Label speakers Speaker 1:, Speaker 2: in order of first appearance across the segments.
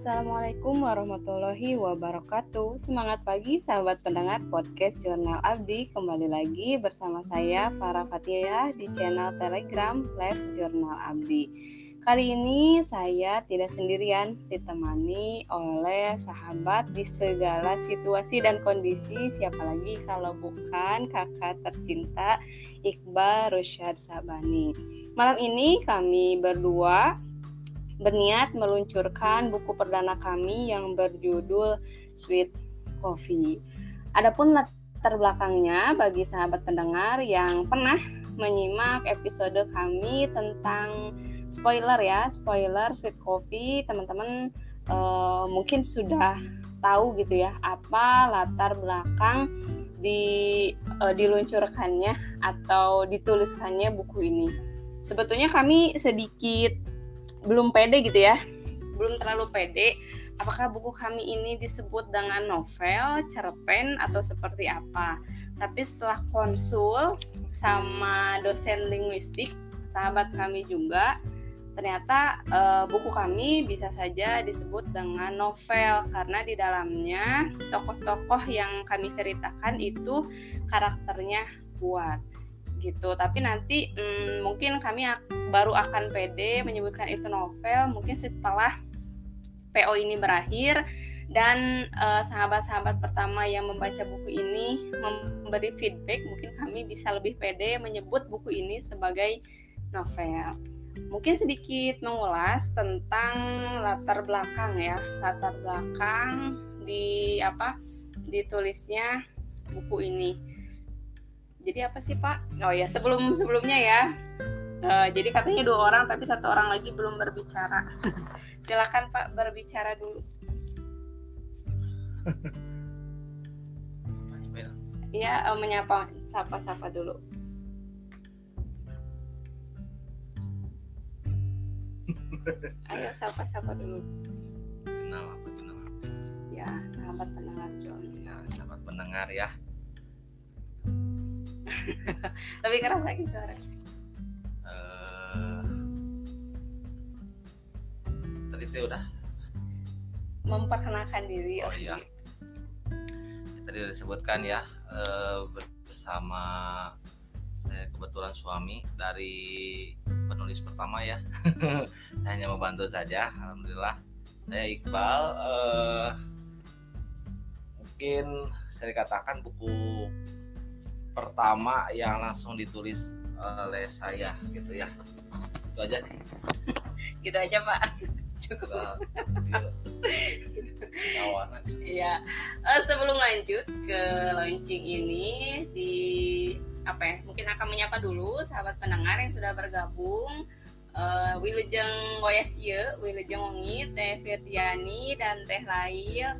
Speaker 1: Assalamualaikum warahmatullahi wabarakatuh. Semangat pagi sahabat pendengar podcast Jurnal Abdi. Kembali lagi bersama saya Farah Fatihah di channel telegram Live Jurnal Abdi. Kali ini saya tidak sendirian ditemani oleh sahabat di segala situasi dan kondisi. Siapa lagi kalau bukan kakak tercinta Iqbal Rusyad Sabani. Malam ini kami berdua berniat meluncurkan buku perdana kami yang berjudul Sweet Coffee. Adapun latar belakangnya bagi sahabat pendengar yang pernah menyimak episode kami tentang spoiler ya, spoiler Sweet Coffee, teman-teman uh, mungkin sudah tahu gitu ya apa latar belakang di uh, diluncurkannya atau dituliskannya buku ini. Sebetulnya kami sedikit belum pede gitu ya. Belum terlalu pede. Apakah buku kami ini disebut dengan novel, cerpen atau seperti apa. Tapi setelah konsul sama dosen linguistik, sahabat kami juga, ternyata e, buku kami bisa saja disebut dengan novel. Karena di dalamnya tokoh-tokoh yang kami ceritakan itu karakternya kuat gitu. Tapi nanti hmm, mungkin kami baru akan pede menyebutkan itu novel mungkin setelah PO ini berakhir dan sahabat sahabat-sahabat pertama yang membaca buku ini memberi feedback mungkin kami bisa lebih pede menyebut buku ini sebagai novel. Mungkin sedikit mengulas tentang latar belakang ya. Latar belakang di apa ditulisnya buku ini jadi apa sih pak oh ya sebelum sebelumnya ya uh, jadi katanya dua orang tapi satu orang lagi belum berbicara silakan pak berbicara dulu Iya, uh, menyapa sapa-sapa dulu. Ayo sapa-sapa dulu.
Speaker 2: Kenal apa kenal?
Speaker 1: Ya, sahabat pendengar John.
Speaker 2: Ya, sahabat pendengar ya.
Speaker 1: Tapi keras lagi suara.
Speaker 2: Uh, tadi saya udah
Speaker 1: memperkenalkan diri.
Speaker 2: Oh iya. Tadi udah disebutkan ya uh, bersama saya kebetulan suami dari penulis pertama ya. saya hanya membantu saja. Alhamdulillah. Saya Iqbal. Uh, mungkin saya katakan buku pertama yang langsung ditulis oleh saya gitu ya. Itu aja sih.
Speaker 1: Gitu aja pak. Cukup. Iya. Uh, sebelum lanjut ke launching ini di apa ya mungkin akan menyapa dulu sahabat pendengar yang sudah bergabung. Uh, Wilujeng Woyakie, Wilujeng Wengi, Teh Firdiani dan Teh Lail.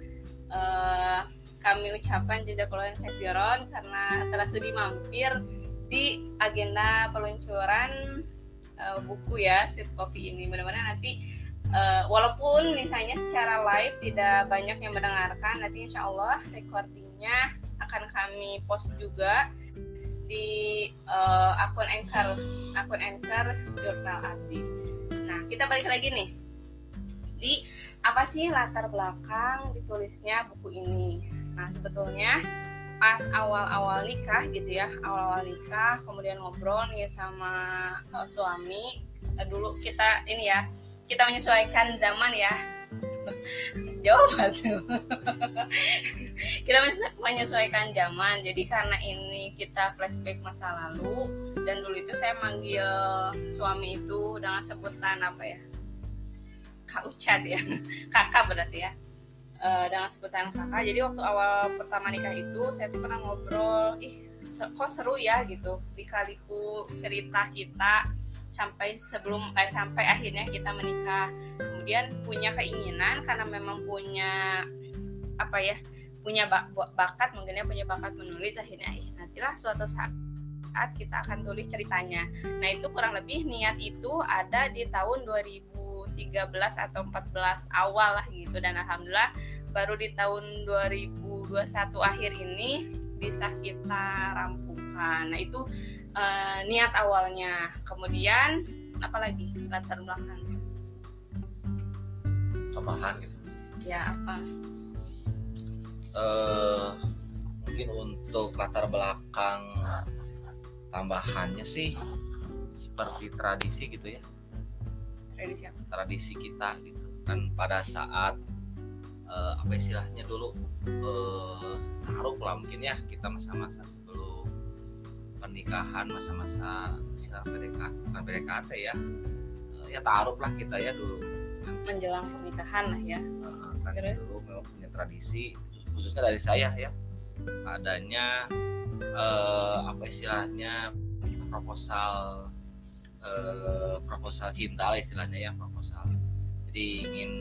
Speaker 1: Uh, kami ucapkan jazakallahu khairan karena telah sudi mampir di agenda peluncuran uh, buku ya Sweet Coffee ini. Mudah-mudahan nanti uh, walaupun misalnya secara live tidak banyak yang mendengarkan, nanti insya Allah recordingnya akan kami post juga di uh, akun anchor akun anchor jurnal Abdi. Nah kita balik lagi nih di apa sih latar belakang ditulisnya buku ini Nah sebetulnya pas awal-awal nikah gitu ya awal-awal nikah kemudian ngobrol nih sama uh, suami uh, dulu kita ini ya kita menyesuaikan zaman ya. Jauh tuh. Kita menyesuaikan zaman. Jadi karena ini kita flashback masa lalu dan dulu itu saya manggil suami itu dengan sebutan apa ya? Kak Ucat ya. Kakak berarti ya uh, dengan sebutan kakak. Jadi waktu awal pertama nikah itu saya tuh pernah ngobrol ih kok seru ya gitu. Di kaliku cerita kita sampai sebelum eh, sampai akhirnya kita menikah. Kemudian punya keinginan karena memang punya apa ya punya bak bakat mungkin ya punya bakat menulis akhirnya eh, nantilah suatu saat saat kita akan tulis ceritanya. Nah itu kurang lebih niat itu ada di tahun 2013 atau 14 awal lah gitu dan alhamdulillah baru di tahun 2021 akhir ini bisa kita rampungkan. Nah itu uh, niat awalnya. Kemudian apalagi latar belakangnya?
Speaker 2: Tambahan gitu.
Speaker 1: ya apa
Speaker 2: uh, mungkin untuk latar belakang tambahannya sih seperti tradisi gitu ya
Speaker 1: tradisi apa?
Speaker 2: Tradisi kita gitu. Kan pada saat uh, apa istilahnya dulu uh, taruh lah mungkin ya kita masa-masa sebelum pernikahan masa-masa istilah PDKT bukan PDKT ya. Uh, ya taruh lah kita ya dulu.
Speaker 1: Menjelang pernikahan lah ya.
Speaker 2: Uh, kan dulu memang punya tradisi khususnya dari saya ya. Adanya uh, apa istilahnya proposal uh, proposal cinta lah istilahnya ya proposal. Jadi ingin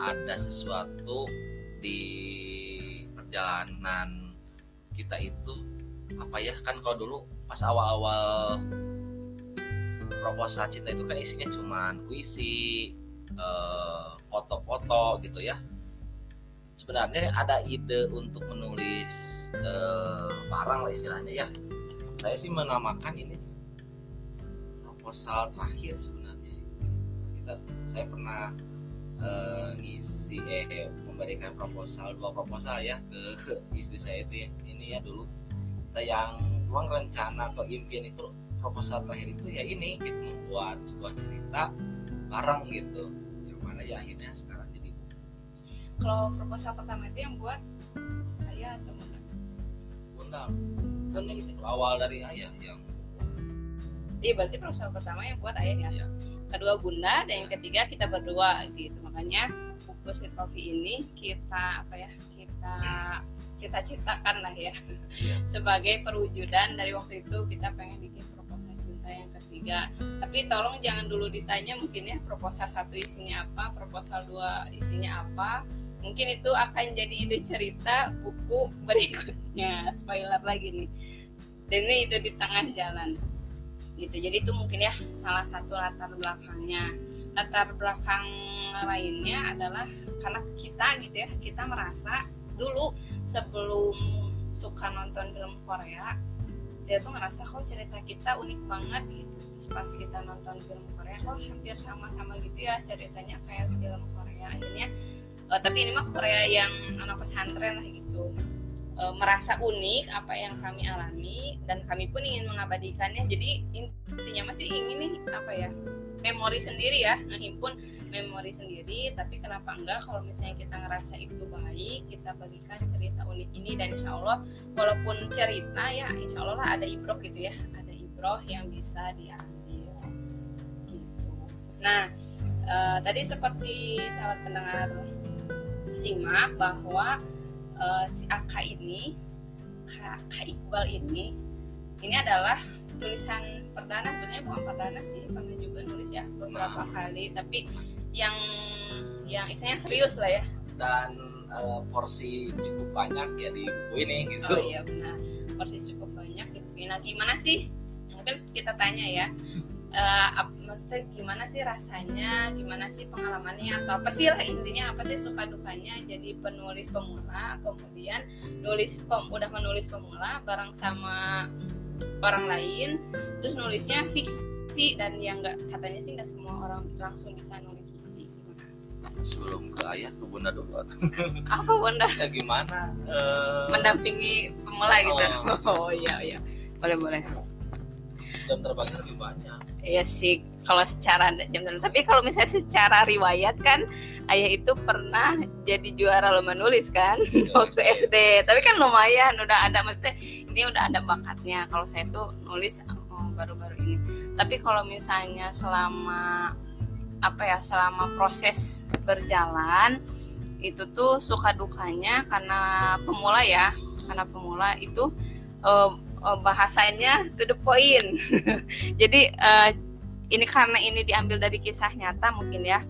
Speaker 2: ada sesuatu di perjalanan kita itu apa ya kan kalau dulu pas awal-awal proposal cinta itu kan isinya cuman puisi eh, foto-foto gitu ya. Sebenarnya ada ide untuk menulis eh, barang lah istilahnya ya. Saya sih menamakan ini proposal terakhir sebenarnya kita saya pernah eh, ngisi eh memberikan proposal dua proposal ya ke istri saya itu ya. ini ya dulu. Kita yang ruang rencana atau impian itu proposal terakhir itu ya ini kita membuat sebuah cerita bareng gitu. Yang mana ya akhirnya sekarang jadi.
Speaker 1: Kalau proposal pertama itu yang buat ayah atau bunda? Bunda. Gitu
Speaker 2: awal dari ayah yang
Speaker 1: iya berarti proposal pertama yang buat ayah ya kedua bunda dan yang ketiga kita berdua gitu. Makanya buku Sweet Coffee ini kita apa ya kita cita-citakan lah ya.
Speaker 2: Iya.
Speaker 1: sebagai perwujudan dari waktu itu kita pengen bikin proposal cinta yang ketiga. Tapi tolong jangan dulu ditanya mungkin ya proposal satu isinya apa proposal dua isinya apa. Mungkin itu akan jadi ide cerita buku berikutnya. Spoiler lagi nih. Dan ini ide di tengah jalan gitu. Jadi itu mungkin ya salah satu latar belakangnya. Latar belakang lainnya adalah karena kita gitu ya kita merasa dulu sebelum suka nonton film Korea dia tuh ngerasa kok cerita kita unik banget gitu. Terus pas kita nonton film Korea kok hampir sama-sama gitu ya ceritanya kayak film Korea. Akhirnya eh, tapi ini mah Korea yang anak pesantren lah gitu Eh, merasa unik apa yang kami alami dan kami pun ingin mengabadikannya. Jadi intinya masih ingin nih apa ya memori sendiri ya ngehimpun memori sendiri. Tapi kenapa enggak kalau misalnya kita ngerasa itu baik kita bagikan cerita unik ini. Dan insya Allah walaupun cerita ya insya Allah lah ada ibroh gitu ya ada ibroh yang bisa diambil. Gitu. Nah eh, tadi seperti sahabat pendengar simak bahwa eh, si Aka ini Kak, Kak Iqbal ini ini adalah tulisan perdana sebenarnya bukan perdana sih pernah juga nulis ya beberapa kali tapi yang yang istilahnya serius lah ya.
Speaker 2: Dan eh, porsi cukup banyak ya di buku ini gitu.
Speaker 1: Oh iya benar. Porsi cukup banyak di buku ini. nah gimana sih? Mungkin kita tanya ya Eh, ap- maksudnya gimana sih rasanya gimana sih pengalamannya atau apa sih lah intinya apa sih suka dukanya jadi penulis pemula kemudian nulis pem, udah menulis pemula bareng sama orang lain terus nulisnya fiksi dan yang nggak katanya sih nggak semua orang langsung bisa nulis fiksi. Gimana
Speaker 2: sebelum ke ayah ke bunda dulu. Atau
Speaker 1: apa bunda.
Speaker 2: Ya gimana eh,
Speaker 1: mendampingi pemula gitu. Oh iya iya. Boleh boleh
Speaker 2: jam terbangnya lebih banyak
Speaker 1: Iya sih, kalau secara jam terbang. Tapi kalau misalnya secara riwayat kan, ayah itu pernah jadi juara lomba nulis kan waktu SD. Tapi kan lumayan, udah ada maksudnya ini udah ada bakatnya. Kalau saya tuh nulis oh, baru-baru ini. Tapi kalau misalnya selama apa ya, selama proses berjalan itu tuh suka dukanya karena pemula ya, karena pemula itu eh, eh, bahasanya to the point. Jadi eh, ini karena ini diambil dari kisah nyata mungkin ya.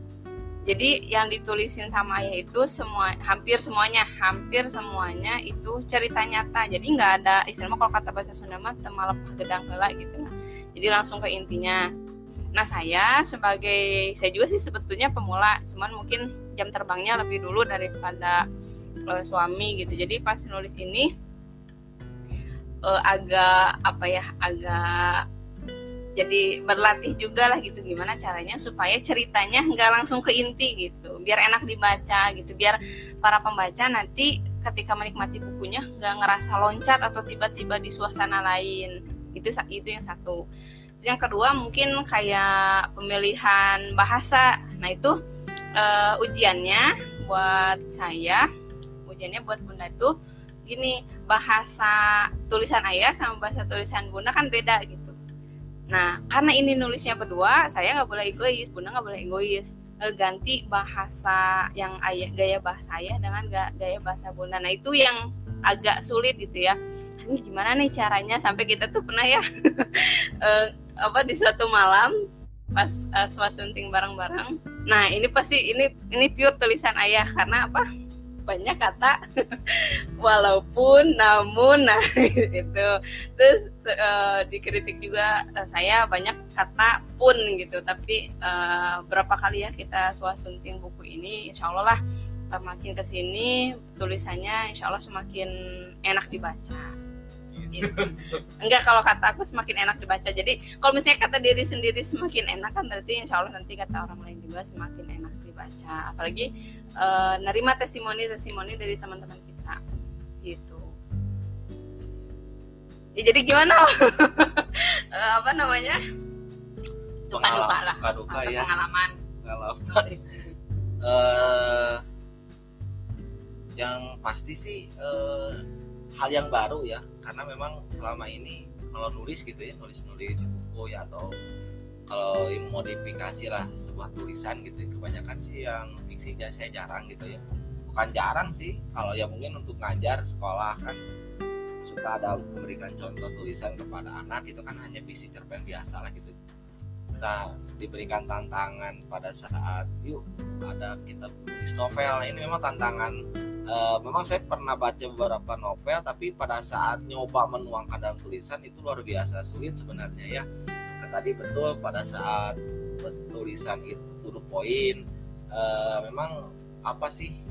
Speaker 1: Jadi yang ditulisin sama ayah itu semua hampir semuanya, hampir semuanya itu cerita nyata. Jadi nggak ada istilahnya kalau kata bahasa Sunda mah temalepah gedang heula gitu. Jadi langsung ke intinya. Nah, saya sebagai saya juga sih sebetulnya pemula, cuman mungkin jam terbangnya lebih dulu daripada eh, suami gitu. Jadi pas nulis ini eh, agak apa ya, agak jadi berlatih juga lah gitu gimana caranya supaya ceritanya nggak langsung ke inti gitu. Biar enak dibaca gitu biar para pembaca nanti ketika menikmati bukunya nggak ngerasa loncat atau tiba-tiba di suasana lain. Itu itu yang satu. Terus yang kedua mungkin kayak pemilihan bahasa. Nah itu uh, ujiannya buat saya ujiannya buat bunda itu gini bahasa tulisan ayah sama bahasa tulisan bunda kan beda gitu Nah, karena ini nulisnya berdua, saya nggak boleh egois, bunda nggak boleh egois. Ganti bahasa yang ayah, gaya bahasa ayah dengan gaya bahasa bunda. Nah, itu yang agak sulit gitu ya. Ini gimana nih caranya sampai kita tuh pernah ya eh, apa di suatu malam pas uh, swasunting bareng-bareng. Nah, ini pasti ini ini pure tulisan ayah karena apa? Banyak kata. Walaupun namun nah itu terus uh, dikritik juga uh, saya banyak kata pun gitu. Tapi uh, berapa kali ya kita swasunting buku ini insya Allah lah makin ke sini tulisannya insya Allah semakin enak dibaca. Gitu. enggak kalau kata aku semakin enak dibaca. Jadi kalau misalnya kata diri sendiri semakin enak kan berarti insya Allah nanti kata orang lain juga semakin enak dibaca apalagi uh, nerima testimoni testimoni dari teman-teman kita gitu. Ya jadi gimana? Uh, apa namanya?
Speaker 2: Suka duka lah. suka duka ya.
Speaker 1: pengalaman.
Speaker 2: Pengalaman. Uh, yang pasti sih uh, hal yang baru ya. Karena memang selama ini kalau nulis gitu ya nulis nulis buku ya atau kalau modifikasi lah sebuah tulisan gitu ya, kebanyakan sih yang fiksinya saya jarang gitu ya. Bukan jarang sih kalau ya mungkin untuk ngajar sekolah kan suka ada memberikan contoh tulisan kepada anak itu kan hanya visi cerpen biasa lah gitu. Nah diberikan tantangan pada saat yuk ada kita tulis novel. Nah, ini memang tantangan uh, memang saya pernah baca beberapa novel tapi pada saat nyoba menuangkan dalam tulisan itu luar biasa sulit sebenarnya ya tadi betul pada saat tulisan itu to poin uh, memang apa sih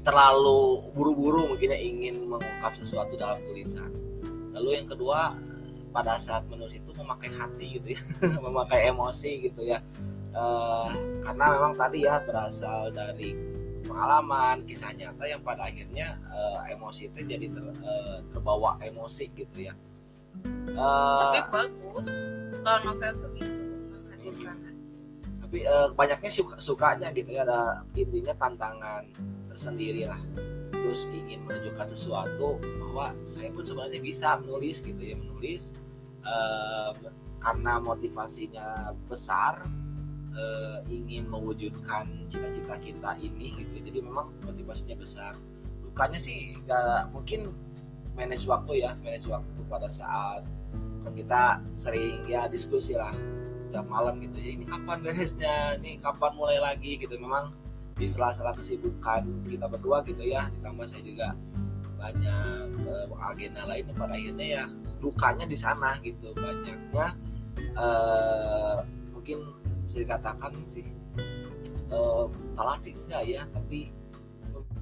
Speaker 2: terlalu buru-buru mungkin ingin mengungkap sesuatu dalam tulisan. Lalu yang kedua pada saat menulis itu memakai hati gitu ya memakai emosi gitu ya. Uh, karena memang tadi ya berasal dari pengalaman kisah nyata yang pada akhirnya uh, emosi itu jadi ter, uh, terbawa emosi gitu ya.
Speaker 1: Uh, tapi bagus kalau novel tuh gitu menghadirkan
Speaker 2: tapi uh, banyaknya suka sukanya gitu ya ada intinya tantangan tersendiri lah. Terus ingin menunjukkan sesuatu bahwa saya pun sebenarnya bisa menulis gitu ya menulis uh, karena motivasinya besar uh, ingin mewujudkan cita-cita kita ini gitu jadi memang motivasinya besar. Dukanya sih nggak mungkin manage waktu ya manage waktu pada saat kan kita sering ya diskusi lah setiap malam gitu ya ini kapan beresnya? Ini kapan mulai lagi? Gitu. Memang di sela-sela kesibukan kita berdua gitu ya ditambah saya juga banyak uh, agenda lain pada akhirnya ya dukanya di sana gitu. Banyaknya uh, mungkin bisa dikatakan sih uh, salah sih enggak ya tapi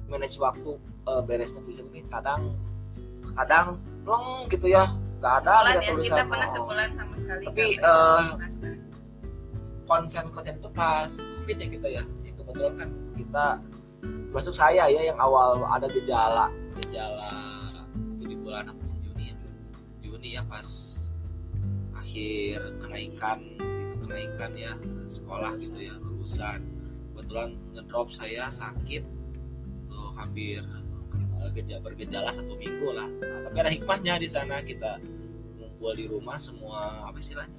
Speaker 2: manage waktu uh, beresnya tulisan ini kadang kadang long gitu ya nggak ada
Speaker 1: sebulan ya, tulisan kita pernah sebulan sama sekali
Speaker 2: tapi uh, konsen konten itu pas covid ya kita ya. Ya kebetulan kan kita masuk saya ya yang awal ada gejala gejala itu di bulan apa sih? Juni ya? Juni ya pas akhir kenaikan itu kenaikan ya sekolah gitu ya lulusan. Kebetulan ngedrop saya sakit tuh hampir gejala bergejala satu minggu lah. Nah, tapi ada hikmahnya di sana kita ngumpul di rumah semua apa istilahnya?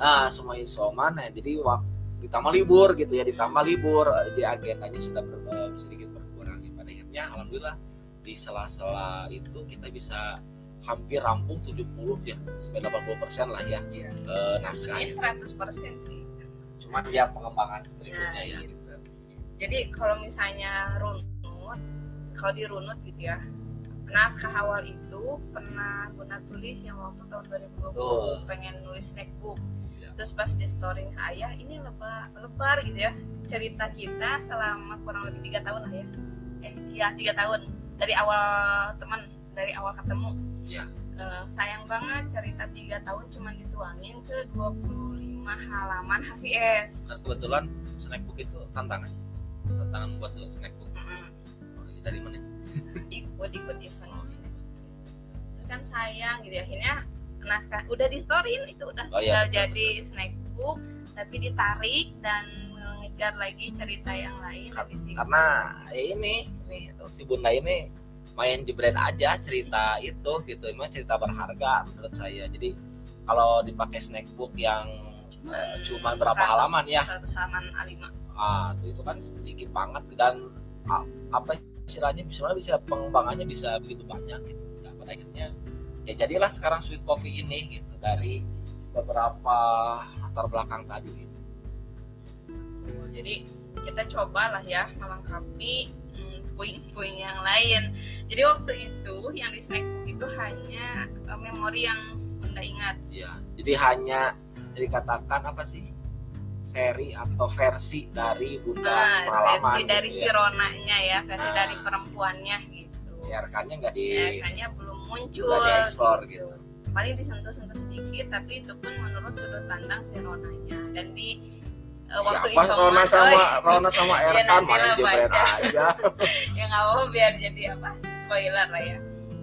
Speaker 2: Ah semua isoman ya jadi waktu ditambah libur gitu ya ditambah libur. Di agendanya sudah ber, eh, sedikit berkurang pada akhirnya alhamdulillah di sela-sela itu kita bisa hampir rampung 70 ya sampai 80 persen lah ya.
Speaker 1: Iya.
Speaker 2: uh,
Speaker 1: naskahnya 100 persen sih.
Speaker 2: Cuman ya pengembangan berikutnya nah, ya gitu.
Speaker 1: jadi kalau misalnya run kalau dirunut gitu ya naskah awal itu pernah Bunda tulis yang waktu tahun 2020 oh. pengen nulis snack book ya. terus pas di story ke ayah ini lebar lebar gitu ya cerita kita selama kurang lebih tiga tahun lah ya eh iya tiga tahun dari awal teman dari awal ketemu
Speaker 2: ya.
Speaker 1: uh, sayang banget cerita tiga tahun cuma dituangin ke 25 5 halaman HVS
Speaker 2: Nah, kebetulan snackbook itu tantangan tantangan buat snackbook
Speaker 1: Mm-mm.
Speaker 2: Oh, dari mana?
Speaker 1: Ikut ikut event. Terus kan sayang gitu ya, akhirnya naskah udah di storyin itu udah
Speaker 2: Oh, iya,
Speaker 1: tinggal
Speaker 2: betul,
Speaker 1: jadi snackbook tapi ditarik dan mengejar lagi cerita yang lain
Speaker 2: Kar-
Speaker 1: dari sini
Speaker 2: karena ini nih si bunda ini main di brand aja cerita itu gitu emang cerita berharga menurut saya. Jadi kalau dipakai snackbook yang eh, cuma berapa
Speaker 1: 100
Speaker 2: halaman ya?
Speaker 1: 100 halaman A5
Speaker 2: ah itu, itu kan sedikit banget dan a- apa istilahnya bisa bisa pengembangannya bisa begitu banyak gitu. Ya pada akhirnya ya jadilah sekarang sweet coffee ini gitu dari beberapa latar belakang tadi gitu.
Speaker 1: jadi kita cobalah ya melengkapi mm, puing-puing yang lain. Jadi waktu itu yang di snackbook itu hanya eh, memori yang bunda ingat.
Speaker 2: Ya jadi hanya jadi katakan apa sih seri atau versi dari bunda
Speaker 1: Nah,
Speaker 2: pengalaman
Speaker 1: versi dari
Speaker 2: gitu
Speaker 1: si
Speaker 2: ya.
Speaker 1: Ronanya ya, versi
Speaker 2: Ah.
Speaker 1: dari perempuannya gitu.
Speaker 2: CRK-nya nggak di
Speaker 1: CRK-nya belum muncul.
Speaker 2: nggak dieksplor gitu
Speaker 1: Paling disentuh-sentuh sedikit, tapi itu pun menurut sudut pandang si Ronanya. Dan di eh, waktu
Speaker 2: siapa
Speaker 1: isoman,
Speaker 2: Rona
Speaker 1: oh,
Speaker 2: sama Rona sama
Speaker 1: Ya,
Speaker 2: RK
Speaker 1: nanti
Speaker 2: main jebret aja
Speaker 1: ya nggak apa biar jadi apa spoiler lah ya.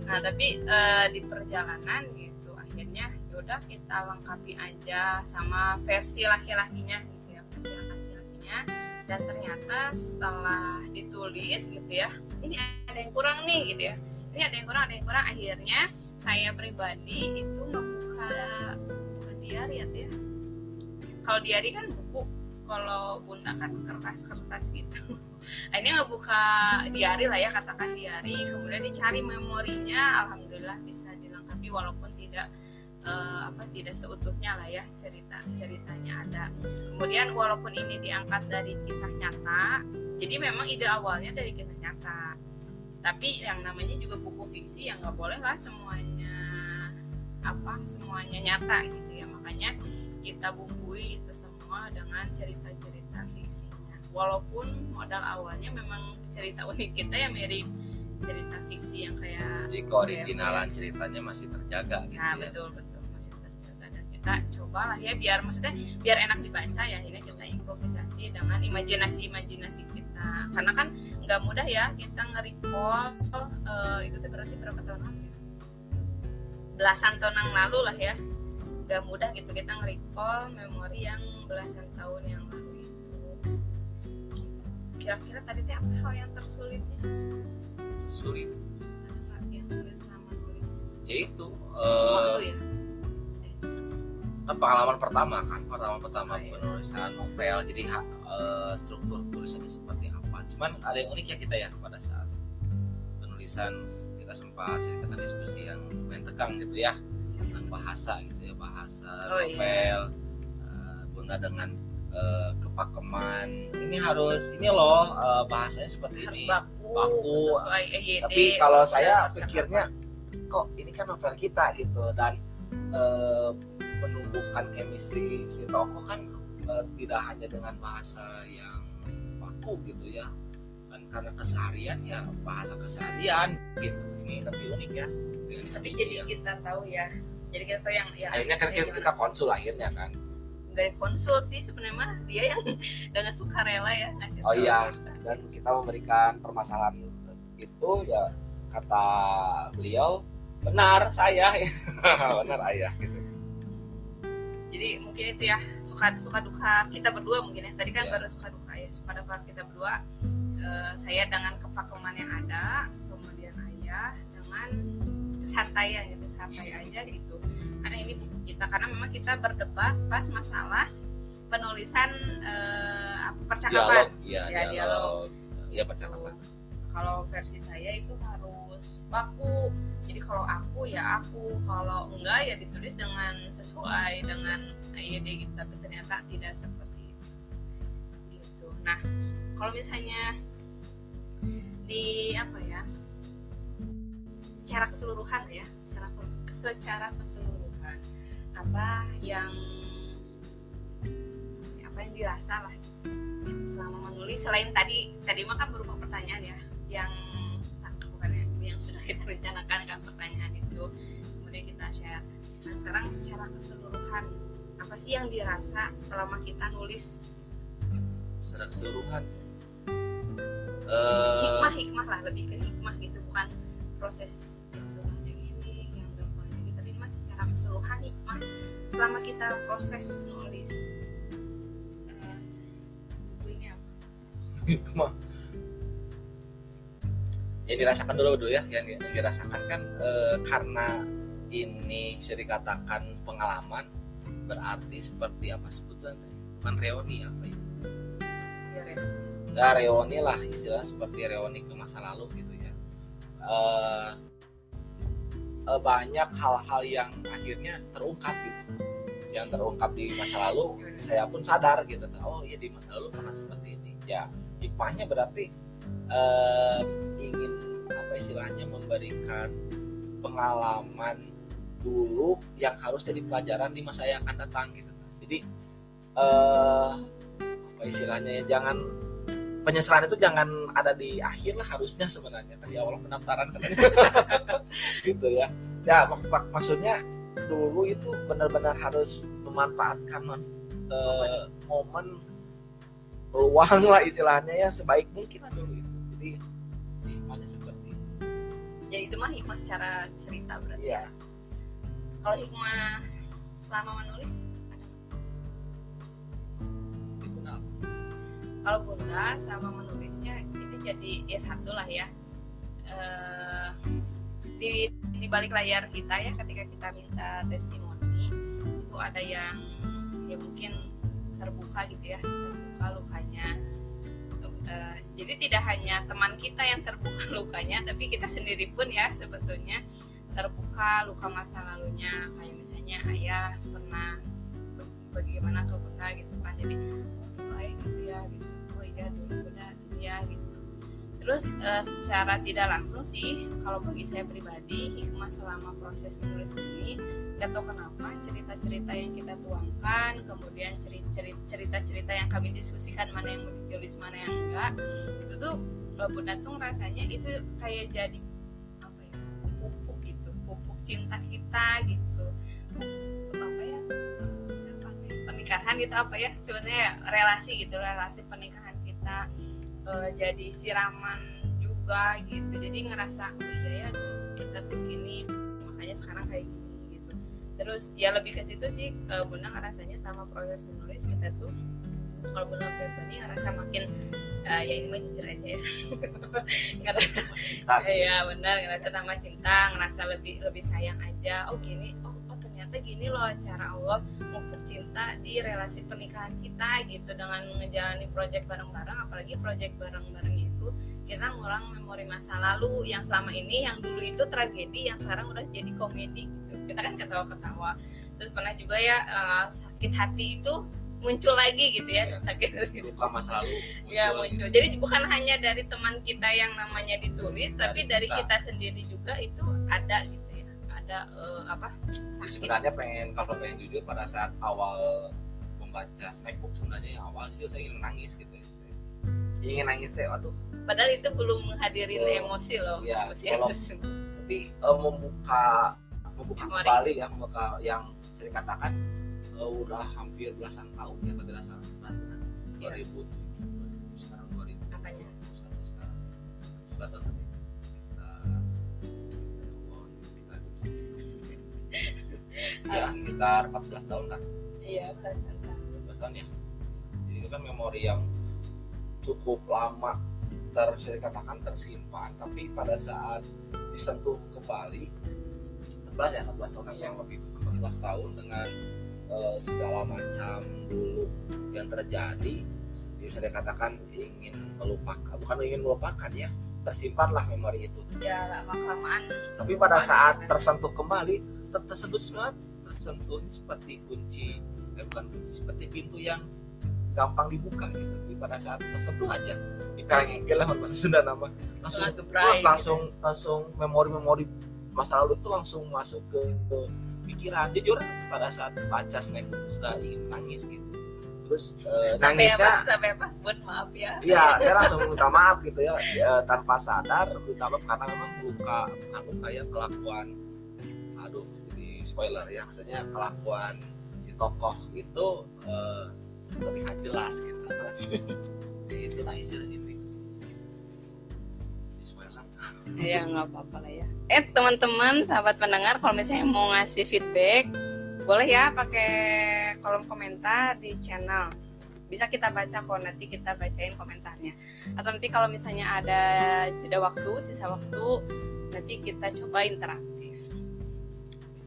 Speaker 1: Nah tapi eh, di perjalanan gitu, akhirnya yaudah kita lengkapi aja sama versi laki-lakinya versi laki-lakinya. Dan ternyata setelah ditulis gitu ya, ini ada yang kurang nih gitu ya. Ini ada yang kurang, ada yang kurang. Akhirnya saya pribadi itu ngebuka bukan diary ya. Kalau diary kan buku, kalau bunda kan kertas-kertas gitu. Akhirnya ngebuka diary lah ya, katakan diary. Kemudian dicari memorinya, alhamdulillah bisa dilengkapi walaupun tidak eh, apa tidak seutuhnya lah ya cerita ceritanya ada. Kemudian walaupun ini diangkat dari kisah nyata, jadi memang ide awalnya dari kisah nyata. Tapi yang namanya juga buku fiksi yang nggak boleh lah semuanya apa semuanya nyata gitu ya. Makanya kita bumbui itu semua dengan cerita-cerita fiksinya. Walaupun modal awalnya memang cerita unik kita ya mirip cerita fiksi yang kayak
Speaker 2: jadi keoriginalan ceritanya masih terjaga gitu
Speaker 1: Nah
Speaker 2: ya
Speaker 1: betul betul kita cobalah ya biar maksudnya biar enak dibaca ya ini kita improvisasi dengan imajinasi imajinasi kita. Karena kan nggak mudah ya kita nge-recall eh, itu tuh berarti berapa tahun lalu ya? Belasan tahun yang lalu lah ya. Nggak mudah gitu kita nge-recall memori yang belasan tahun yang lalu itu. Kira-kira tadi teh apa hal yang tersulitnya?
Speaker 2: Sulit.
Speaker 1: Ada nggak yang sulit selama nulis
Speaker 2: yaitu
Speaker 1: waktu
Speaker 2: eh
Speaker 1: ya
Speaker 2: kan pengalaman pertama kan pengalaman pertama
Speaker 1: Oh, iya.
Speaker 2: penulisan novel. Jadi eh, struktur tulisannya seperti apa. Cuman ada yang unik ya kita ya pada saat penulisan kita sempat sedikit diskusi yang lumayan tegang gitu ya. Tentang bahasa gitu ya bahasa
Speaker 1: Oh, iya.
Speaker 2: novel eh, bunda dengan eh, kepakeman. Ini harus ini loh eh, bahasanya seperti
Speaker 1: harus
Speaker 2: ini.
Speaker 1: baku,
Speaker 2: baku.
Speaker 1: sesuai EYD
Speaker 2: tapi kalau saya pikirnya kok ini kan novel kita gitu. Dan menumbuhkan chemistry si tokoh kan eh, tidak hanya dengan bahasa yang baku gitu ya kan karena keseharian ya bahasa keseharian gitu. Ini lebih unik ya
Speaker 1: tapi jadi
Speaker 2: yang-
Speaker 1: kita tahu ya jadi kita tahu yang ya.
Speaker 2: Akhirnya kan kita, kita konsul akhirnya kan.
Speaker 1: Dari konsul sih sebenarnya dia yang dengan sukarela ya ngasih
Speaker 2: Oh iya.
Speaker 1: kita.
Speaker 2: dan kita memberikan permasalahan itu ya kata beliau benar saya. Benar ayah gitu
Speaker 1: jadi mungkin itu ya suka suka duka kita berdua mungkin ya. Tadi kan
Speaker 2: Iya.
Speaker 1: baru suka duka ya suka duka kita berdua. Eh, saya dengan kepakeman yang ada kemudian ayah dengan kesantaian gitu santai aja gitu. Karena ini buku kita karena memang kita berdebat pas masalah penulisan apa, percakapan.
Speaker 2: Dialog ya,
Speaker 1: Ya,
Speaker 2: dialog. ya percakapan.
Speaker 1: Kalau versi saya itu harus baku jadi kalau aku ya aku. Kalau enggak ya ditulis dengan sesuai dengan IED gitu. Tapi ternyata tidak seperti itu. Gitu. Nah kalau misalnya di apa ya secara keseluruhan ya secara secara keseluruhan apa yang apa yang dirasa lah gitu. Selama menulis selain tadi tadi mah kan berupa pertanyaan ya ya, yang sudah kita rencanakan kan pertanyaan itu. Kemudian kita share. Nah sekarang secara keseluruhan apa sih yang dirasa selama kita nulis?
Speaker 2: Secara keseluruhan?
Speaker 1: Hikmah hikmah lah lebih ke hikmah gitu. Bukan proses yang susahnya gini yang gampangnya gitu tapi mas secara keseluruhan hikmah selama kita proses nulis. Eh, ini apa
Speaker 2: hikmah yang dirasakan dulu dulu ya. Yang, yang dirasakan kan e, karena ini bisa dikatakan pengalaman berarti seperti apa sebetulnya man reoni apa ya?
Speaker 1: Ya, Ren?
Speaker 2: nggak reoni lah istilah seperti reoni ke masa lalu gitu ya. Uh, uh, banyak hal-hal yang akhirnya terungkap gitu. Yang terungkap di masa lalu saya pun sadar gitu. Oh iya di masa lalu pernah seperti ini. Ya hikmahnya berarti ingin apa istilahnya memberikan pengalaman dulu yang harus jadi pelajaran di masa yang akan datang gitu. Jadi uh, apa istilahnya ya jangan penyesalan itu jangan ada di akhir lah harusnya sebenarnya. Kan di awal pendaftaran kan gitu ya. Ya mak mak maksudnya dulu itu benar-benar harus memanfaatkan uh, momen. peluang lah istilahnya ya sebaik mungkin lah dulu
Speaker 1: ya itu mah hikmah secara cerita berarti
Speaker 2: ya.
Speaker 1: Kalau hikmah selama menulis? Kalau bunda sama menulisnya itu jadi ya satu lah ya. Uh, di di balik layar kita ya ketika kita minta testimoni itu ada yang ya mungkin terbuka gitu ya terbuka lukanya uh, jadi tidak hanya teman kita yang terbuka lukanya tapi kita sendiri pun ya sebetulnya terbuka luka masa lalunya. Kayak misalnya ayah pernah bagaimana ke bunda gitu kan jadi baik gitu ya gitu. Oh iya dulu bunda ya gitu terus uh, secara tidak langsung sih kalau bagi saya pribadi hikmah selama proses menulis ini nggak tahu kenapa cerita-cerita yang kita tuangkan kemudian cerita-cerita yang kami diskusikan mana yang ditulis mana yang enggak itu tuh bunda tuh rasanya itu kayak jadi cinta kita gitu. Apa ya pernikahan gitu apa ya sebenarnya relasi gitu relasi pernikahan e, jadi siraman juga gitu. Jadi ngerasa oh iya ya kita tuh gini makanya sekarang kayak gini gitu. Terus ya lebih ke situ sih e, bunda ngerasanya sama proses menulis kita tuh kalau bunda pribadi ngerasa makin uh, ya ini mah jujur aja ya. Ngerasa ya benar ngerasa nama cinta ngerasa lebih lebih sayang aja. Oh gini ternyata gini loh cara Allah memupuk cinta di relasi pernikahan kita gitu. Dengan menjalani project bareng-bareng apalagi project bareng-bareng itu kita ngulang memori masa lalu yang selama ini yang dulu itu tragedi yang sekarang udah jadi komedi gitu. Kita kan ketawa-ketawa. Terus pernah juga ya uh, sakit hati itu muncul lagi gitu ya, ya sakit
Speaker 2: luka masa lalu
Speaker 1: muncul ya muncul. Jadi bukan hanya dari teman kita yang namanya ditulis dari tapi dari kita. kita sendiri juga itu ada gitu ada uh, apa?
Speaker 2: Jadi sebenarnya pengen kalau pengen jujur pada saat awal membaca snackbook sebenarnya yang awal itu saya ingin nangis gitu ya. ingin nangis teh aduh
Speaker 1: padahal itu belum menghadirin oh, emosi loh
Speaker 2: ya, kalau, tapi uh, membuka membuka kembali ya membuka yang saya katakan uh, udah hampir belasan tahun ya pada dasar ya. 2007 sekarang 2000
Speaker 1: apanya?
Speaker 2: sekarang selatan kita ya sekitar 14 tahun lah.
Speaker 1: Iya belasan tahun.
Speaker 2: Ya. Jadi itu kan memori yang cukup lama ter saya katakan tersimpan. Tapi pada saat disentuh kembali 14 ya 14 tahun yang lebih 14 tahun dengan uh, segala macam dulu yang terjadi bisa dikatakan ingin melupakan bukan ingin melupakan ya tersimpanlah memori itu.
Speaker 1: Ya lama kelamaan
Speaker 2: tapi pada saat tersentuh kembali tersentuh sebenarnya tersentuh seperti kunci eh, bukan kunci seperti pintu yang gampang dibuka gitu. Tapi pada saat tersentuh aja dipegang lah bahasa Sunda nama. Langsung langsung gitu. langsung memori-memori masa lalu itu langsung masuk ke, ke pikiran. Jadi orang pada saat baca snack itu sudah ingin nangis gitu. Terus uh, nangisnya
Speaker 1: apa, sampai apa? Buat maaf ya.
Speaker 2: Iya saya langsung minta maaf gitu ya, ya tanpa sadar minta maaf karena memang luka bukan luka ya kelakuan. jadi spoiler ya maksudnya kelakuan si tokoh itu uh, terlihat jelas gitu. Ya, itulah istilah ini
Speaker 1: ya nggak apa-apa lah ya. Eh teman-teman sahabat pendengar kalau misalnya mau ngasih feedback boleh ya pakai kolom komentar di channel. Bisa kita baca kok nanti kita bacain komentarnya. Atau nanti kalau misalnya ada jeda waktu sisa waktu nanti kita coba interaktif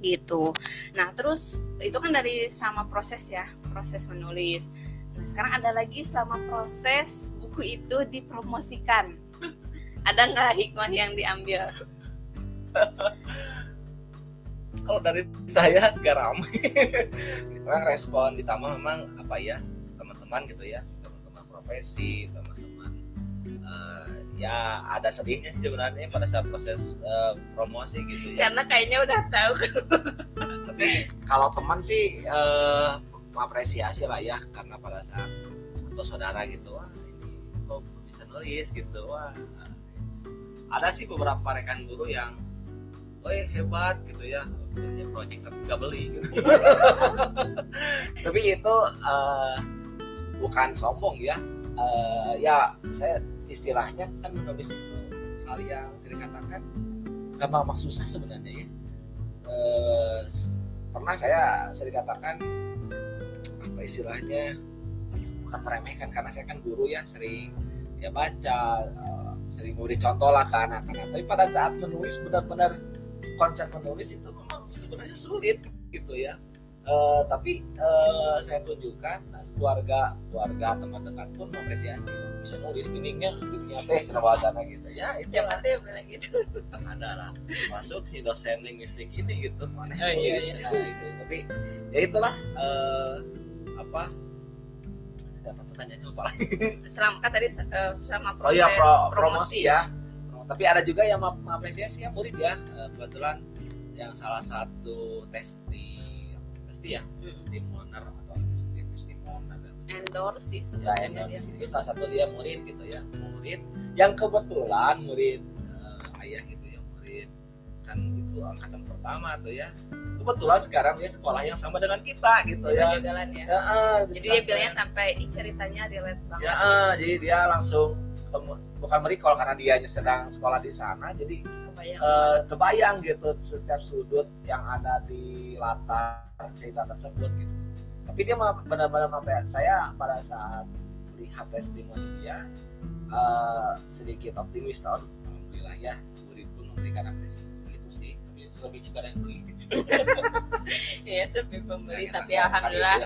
Speaker 1: gitu. Nah terus itu kan dari selama proses ya proses menulis. Nah sekarang ada lagi selama proses buku itu dipromosikan. Ada nggak hikmah yang diambil?
Speaker 2: Kalau dari saya gak ramai orang respon ditambah memang apa ya teman-teman gitu ya teman-teman profesi teman-teman uh, ya ada sedihnya sih sebenarnya pada saat proses uh, promosi gitu
Speaker 1: ya. Karena kayaknya udah tahu.
Speaker 2: Tapi kalau teman sih uh, mengapresiasi lah ya karena pada saat atau saudara gitu wah ini kok bisa nulis gitu wah. Ada sih beberapa rekan guru yang oh hebat gitu ya punya project tapi nggak beli gitu. Tapi itu uh, bukan sombong ya. Uh, ya saya istilahnya kan menulis itu hal yang sering katakan gampang susah sebenarnya ya. Uh, pernah saya sering katakan apa istilahnya bukan meremehkan karena saya kan guru ya sering ya baca uh, sering memberi contoh lah ke anak-anak. Tapi pada saat menulis benar-benar konsep menulis itu memang sebenarnya sulit gitu ya uh, tapi uh, saya tunjukkan keluarga keluarga teman dekat pun mengapresiasi bisa nulis geningnya geningnya teh bahasanya gitu. Ya
Speaker 1: itu siapa teh bilang gitu?
Speaker 2: Ada lah. Masuk si dosen linguistik ini gitu mana oh, iya, iya. Nah, itu. tapi ya itulah uh, apa? Apa? Pertanyaannya lupa. Lagi
Speaker 1: selama kan tadi uh, selama proses oh, iya, pro, promosi, promosi ya.
Speaker 2: Tapi ada juga yang mengapresiasi ya murid ya. Kebetulan yang salah satu testi testi ya hmm. testimoner atau testi testimoner
Speaker 1: endorse sih
Speaker 2: ya endorse itu salah satu dia murid gitu ya murid yang kebetulan murid uh, ayah gitu ya murid kan itu angkatan pertama tuh ya kebetulan sekarang dia sekolah yang sama dengan kita gitu ya,
Speaker 1: ya. ya uh, jadi dia bilangnya sampai ceritanya relate banget
Speaker 2: ya uh, jadi dia langsung bukan merikol karena dia sedang sekolah di sana jadi kebayang. Uh, kebayang gitu setiap sudut yang ada di latar cerita tersebut gitu. Tapi dia benar-benar sampai saya pada saat lihat testimoni dia uh, sedikit optimis tahun alhamdulillah ya murid pun memberikan apresiasi gitu sih. Tapi lebih juga yang beli.
Speaker 1: Ya sepi pembeli nah, tapi alhamdulillah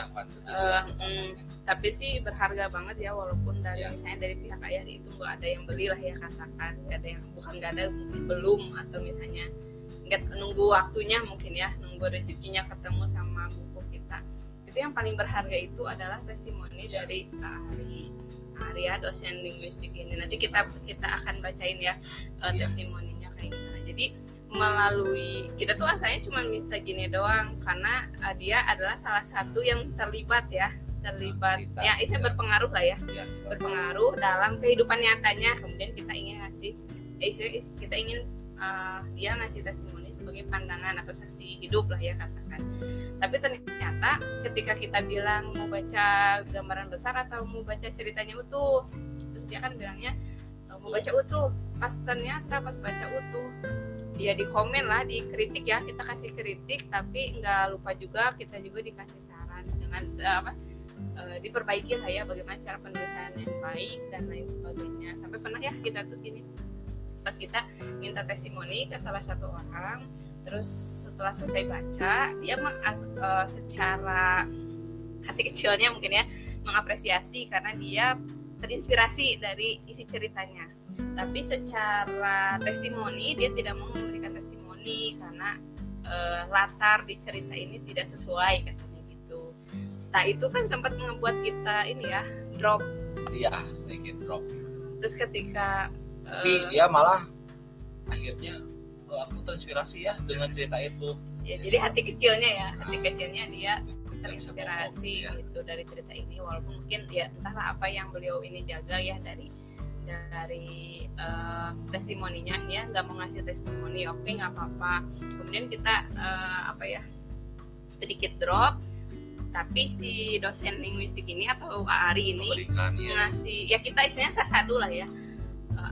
Speaker 1: uh, mm, tapi sih berharga banget ya walaupun dari ya. misalnya dari pihak ayah itu nggak ada yang beli lah ya katakan nggak ada yang bukan nggak ada belum atau misalnya nunggu waktunya mungkin ya nunggu rezekinya ketemu sama buku kita. Itu yang paling berharga itu adalah testimoni ya. dari uh, Ari Arya dosen linguistik ini. Nanti kita kita akan bacain ya, uh, ya. testimoninya kayak gimana. Jadi melalui kita tuh asalnya cuma minta gini doang karena uh, dia adalah salah satu yang terlibat ya terlibat. Cerita, ya isa ya. berpengaruh lah ya, ya berpengaruh dalam kehidupan nyatanya. Kemudian kita ingin ngasih eh, kita ingin uh, dia ngasih testimoni sebagai pandangan atau saksi hidup lah ya katakan. Tapi ternyata ketika kita bilang mau baca gambaran besar atau mau baca ceritanya utuh terus dia kan bilangnya mau baca utuh pas ternyata pas baca utuh ya di komen lah di kritik ya kita kasih kritik tapi nggak lupa juga kita juga dikasih saran dengan uh, apa diperbaiki lah ya bagaimana cara penulisan yang baik dan lain sebagainya. Sampai pernah ya kita tuh gini pas kita minta testimoni ke salah satu orang terus setelah selesai baca dia meng, uh, secara hati kecilnya mungkin ya mengapresiasi karena dia terinspirasi dari isi ceritanya tapi secara testimoni dia tidak mau memberikan testimoni karena uh, latar di cerita ini tidak sesuai katanya gitu. Nah itu kan sempat membuat kita ini ya drop.
Speaker 2: Iya sedikit drop.
Speaker 1: Terus ketika
Speaker 2: tapi uh, dia malah akhirnya oh, aku terinspirasi ya dengan cerita itu.
Speaker 1: Ya, jadi hati kecilnya ya hati kecilnya dia terinspirasi ya. gitu dari cerita ini walaupun mungkin ya entahlah apa yang beliau ini jaga ya dari dari uh, testimoninya ya nggak mau ngasih testimoni oke okay, nggak apa-apa kemudian kita uh, apa ya sedikit drop tapi si dosen linguistik ini atau Ari ini
Speaker 2: Memberikan, ya.
Speaker 1: ngasih ya kita istilahnya sasadu lah ya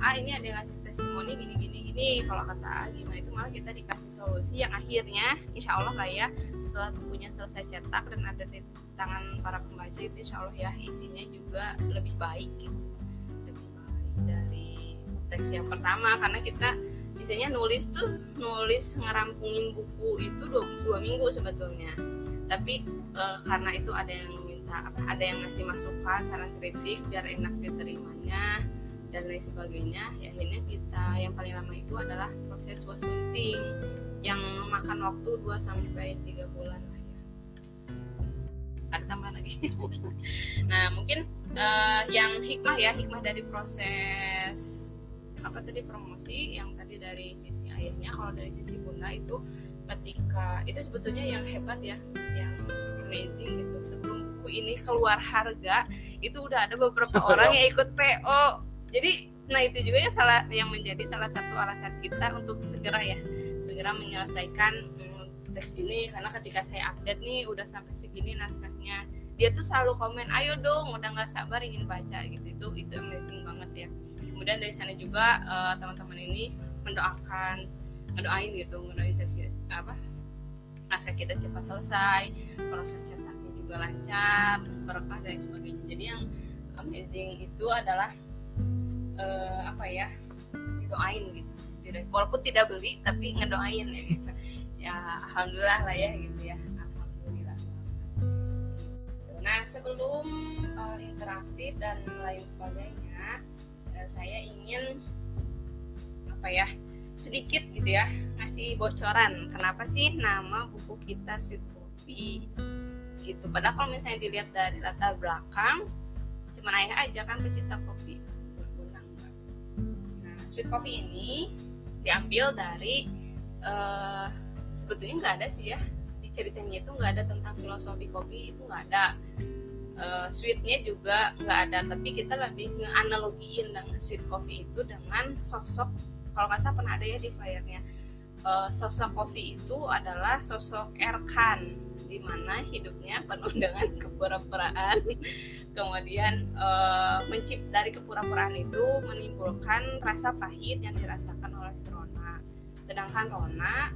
Speaker 1: ah ini ada yang ngasih testimoni gini gini gini. Kalau kata A gimana? Itu malah kita dikasih solusi yang akhirnya insya Allah lah ya setelah bukunya selesai cetak dan ada di tangan para pembaca itu insya Allah ya isinya juga lebih baik gitu. Lebih baik dari teks yang pertama. Karena kita biasanya nulis tuh nulis ngerampungin buku itu dua, dua minggu sebetulnya. Tapi eh, karena itu ada yang minta apa ada yang ngasih masukan saran kritik biar enak diterimanya dan lain sebagainya ya akhirnya kita yang paling lama itu adalah proses wasunting yang memakan waktu 2 sampai 3 bulan lah ya. Ada tambahan lagi? Nah mungkin eh, yang hikmah ya hikmah dari proses apa tadi promosi yang tadi dari sisi ayahnya kalau dari sisi bunda itu ketika itu sebetulnya yang hebat ya yang amazing gitu. Sebelum buku ini keluar harga itu udah ada beberapa orang yang ikut PO jadi nah itu juga yang salah yang menjadi salah satu alasan kita untuk segera ya segera menyelesaikan mm, teks ini. Karena ketika saya update nih udah sampai segini naskahnya dia tuh selalu komen ayo dong udah nggak sabar ingin baca gitu. Itu itu amazing banget ya. Kemudian dari sana juga eh, teman-teman ini mendoakan ngedoain gitu ngedoain tes apa naskah kita cepat selesai proses cetaknya juga lancar berkah dan sebagainya. Jadi yang amazing itu adalah eh, apa ya didoain gitu. Walaupun tidak beli tapi ngedoain gitu. Ya alhamdulillah lah ya gitu ya. Alhamdulillah. Nah sebelum eh, interaktif dan lain sebagainya eh, saya ingin apa ya sedikit gitu ya ngasih bocoran. Kenapa sih nama buku kita Sweet Coffee? Gitu. Padahal kalau misalnya dilihat dari latar belakang cuman ayah aja kan pecinta kopi Sweet Coffee ini diambil dari eh, sebetulnya nggak ada sih ya. Di ceritanya itu nggak ada tentang filosofi kopi itu nggak ada. Eh, sweetnya juga nggak ada tapi kita lebih ngeanalogiin dengan sweet coffee itu dengan sosok kalau nggak salah pernah ada ya di flyernya Eh, sosok kopi itu adalah sosok Erkan di mana hidupnya penuh dengan kepura-puraan. Kemudian eh, mencip dari kepura-puraan itu menimbulkan rasa pahit yang dirasakan oleh si Rona. Sedangkan Rona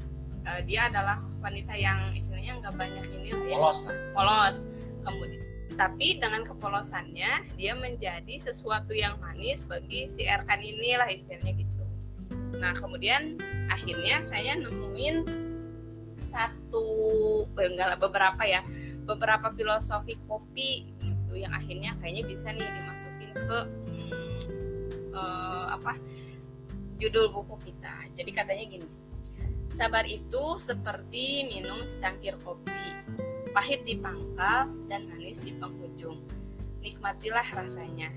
Speaker 1: eh, dia adalah wanita yang istilahnya nggak banyak ini lah ya.
Speaker 2: Polos lah.
Speaker 1: Polos. Kemudian tapi dengan kepolosannya dia menjadi sesuatu yang manis bagi si Erkan ini lah istilahnya gitu. Nah kemudian akhirnya saya nemuin satu eh, enggak lah beberapa ya beberapa filosofi kopi gitu yang akhirnya kayaknya bisa nih dimasukin ke hmm, eh, apa judul buku kita jadi katanya gini sabar itu seperti minum secangkir kopi pahit di pangkal dan manis di penghujung. Nikmatilah rasanya.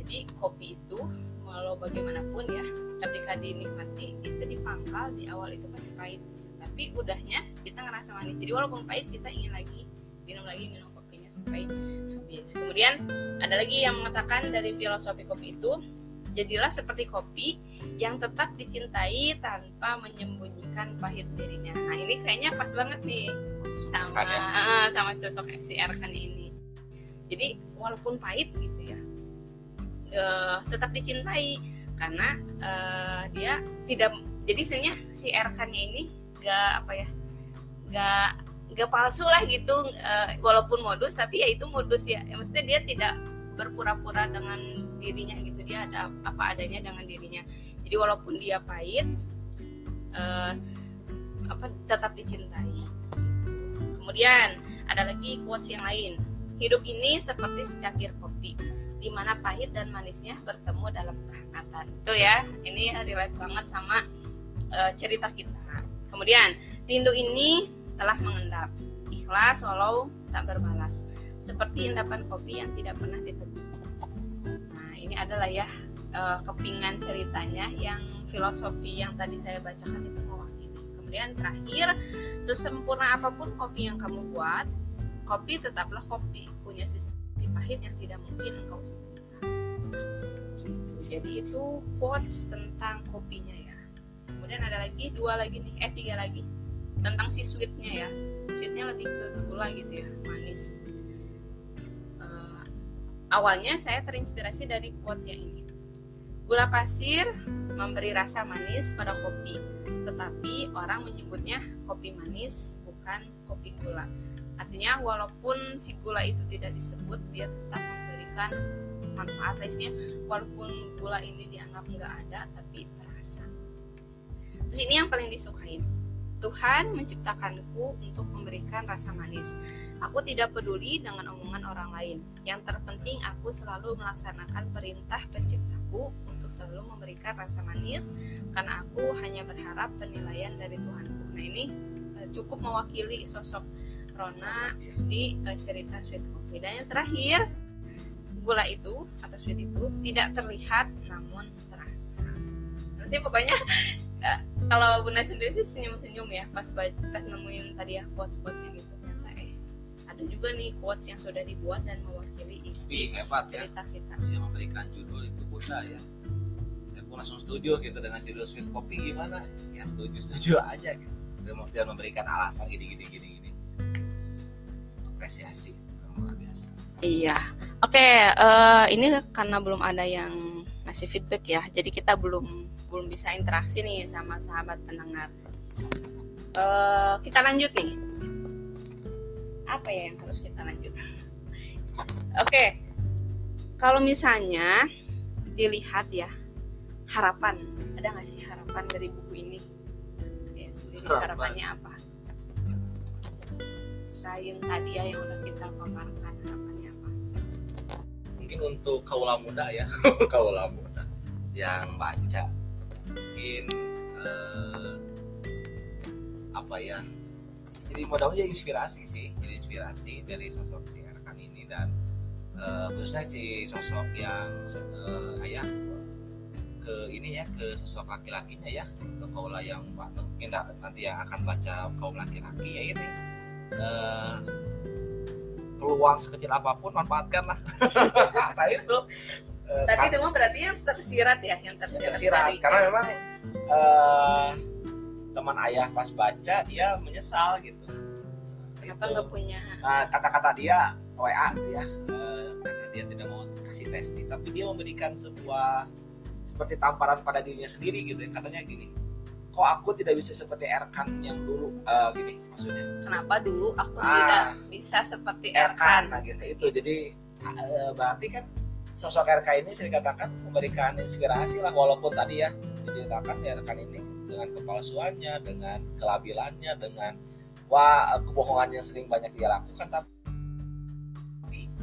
Speaker 1: Jadi kopi itu walau bagaimanapun ya, ketika dinikmati itu di pangkal di awal itu pasti pahit. Tapi udahnya kita ngerasa manis. Jadi walaupun pahit kita ingin lagi minum lagi minum kopinya sampai habis. Kemudian ada lagi yang mengatakan dari filosofi kopi itu jadilah seperti kopi yang tetap dicintai tanpa menyembunyikan pahit dirinya. Nah ini kayaknya pas banget nih sama
Speaker 2: Kan
Speaker 1: eh, sama sosok si Erkan ini. Jadi walaupun pahit gitu ya, eh, tetap dicintai karena eh, dia tidak. Jadi sebenarnya si Erkannya ini gak apa ya, gak gak palsu lah gitu. eh, walaupun modus tapi ya itu modus ya. ya maksudnya dia tidak berpura-pura dengan dirinya gitu. Dia ada apa adanya dengan dirinya. Jadi walaupun dia pahit, eh, apa tetap dicintai. Kemudian ada lagi quotes yang lain. Hidup ini seperti secangkir kopi, di mana pahit dan manisnya bertemu dalam kehangatan. Betul ya? Ini relate banget sama eh, cerita kita. Kemudian, rindu ini telah mengendap. Ikhlas walau tak berbalas. Seperti endapan kopi yang tidak pernah ditemukan. Nah, ini adalah ya eh, kepingan ceritanya yang filosofi yang tadi saya bacakan itu mewakili. Kemudian terakhir, sesempurna apa pun kopi yang kamu buat, kopi tetaplah kopi, punya sisi pahit yang tidak mungkin engkau sembunyikan. Gitu. Jadi itu quotes tentang kopinya ya. Kemudian ada lagi dua lagi nih, eh tiga lagi. Tentang si sweetnya ya. sweetnya lebih ke gula gitu ya manis. Uh, awalnya saya terinspirasi dari quotes yang ini. Gula pasir memberi rasa manis pada kopi tetapi orang menyebutnya kopi manis bukan kopi gula. Artinya walaupun si gula itu tidak disebut dia tetap memberikan manfaat lainnya walaupun gula ini dianggap nggak ada tapi terasa terus ini yang paling disukain Tuhan menciptakanku untuk memberikan rasa manis. Aku tidak peduli dengan omongan orang lain. Yang terpenting aku selalu melaksanakan perintah penciptaku untuk selalu memberikan rasa manis karena aku hanya berharap penilaian dari Tuhanku. Nah ini eh, cukup mewakili sosok Rona di uh, cerita Sweet Coffee. Dan yang terakhir, gula itu atau sweet itu tidak terlihat namun terasa. Nanti pokoknya uh, kalau Bunda sendiri sih senyum-senyum ya pas pas nemuin tadi ya quotes-quotes yang itu ternyata eh ada juga nih quotes yang sudah dibuat dan mewakili isi
Speaker 2: Wih, hebat ya.
Speaker 1: cerita kita.
Speaker 2: Yang memberikan judul itu Bunda ya. Saya pun langsung setuju gitu dengan judul Sweet Coffee gimana? Ya setuju setuju aja gitu. Dan memberikan alasan gini gini gini gini. Apresiasi luar biasa.
Speaker 1: Iya, oke. eh, ini karena belum ada yang ngasih feedback ya, jadi kita belum belum bisa interaksi nih sama sahabat pendengar. Eh, kita lanjut nih. Apa ya yang harus kita lanjut? oke, kalau misalnya dilihat ya harapan, ada nggak sih harapan dari buku ini? Ya sendiri
Speaker 2: Harapan.
Speaker 1: harapannya apa? Selain tadi ya yang udah kita paparkan harapannya apa?
Speaker 2: Mungkin untuk kaula muda ya, kaula muda yang baca mungkin eh, apa ya? Jadi jadi inspirasi sih, jadi inspirasi dari sosok si rekan ini dan eh, khususnya si sosok yang eh, ayah ke ini ya ke sosok laki-lakinya ya ke kaula yang mungkin nanti yang akan baca kaum laki-laki ya ini. Eh, peluang sekecil apa pun manfaatkan lah nah itu
Speaker 1: Tadi itu mah berarti yang tersirat ya, yang tersirat.
Speaker 2: Tersirat,
Speaker 1: dari
Speaker 2: karena memang eh, teman ayah pas baca dia menyesal gitu.
Speaker 1: Kenapa
Speaker 2: Itu.
Speaker 1: nggak punya?
Speaker 2: Nah, kata-kata dia WA ya eh, karena dia tidak mau kasih testing tapi dia memberikan sebuah seperti tamparan pada dirinya sendiri gitu. Ya katanya gini kok aku tidak bisa seperti Erkan yang dulu? Eh, gini maksudnya.
Speaker 1: Kenapa dulu aku
Speaker 2: Ah.
Speaker 1: tidak bisa seperti
Speaker 2: Erkan
Speaker 1: Erkan?
Speaker 2: nah, gitu. Itu jadi eh, berarti kan sosok RK ini saya dikatakan memberikan inspirasi lah walaupun tadi ya diceritakan ya Erkan ini dengan kepalsuannya dengan kelabilannya dengan wah kebohongan yang sering banyak dia lakukan tapi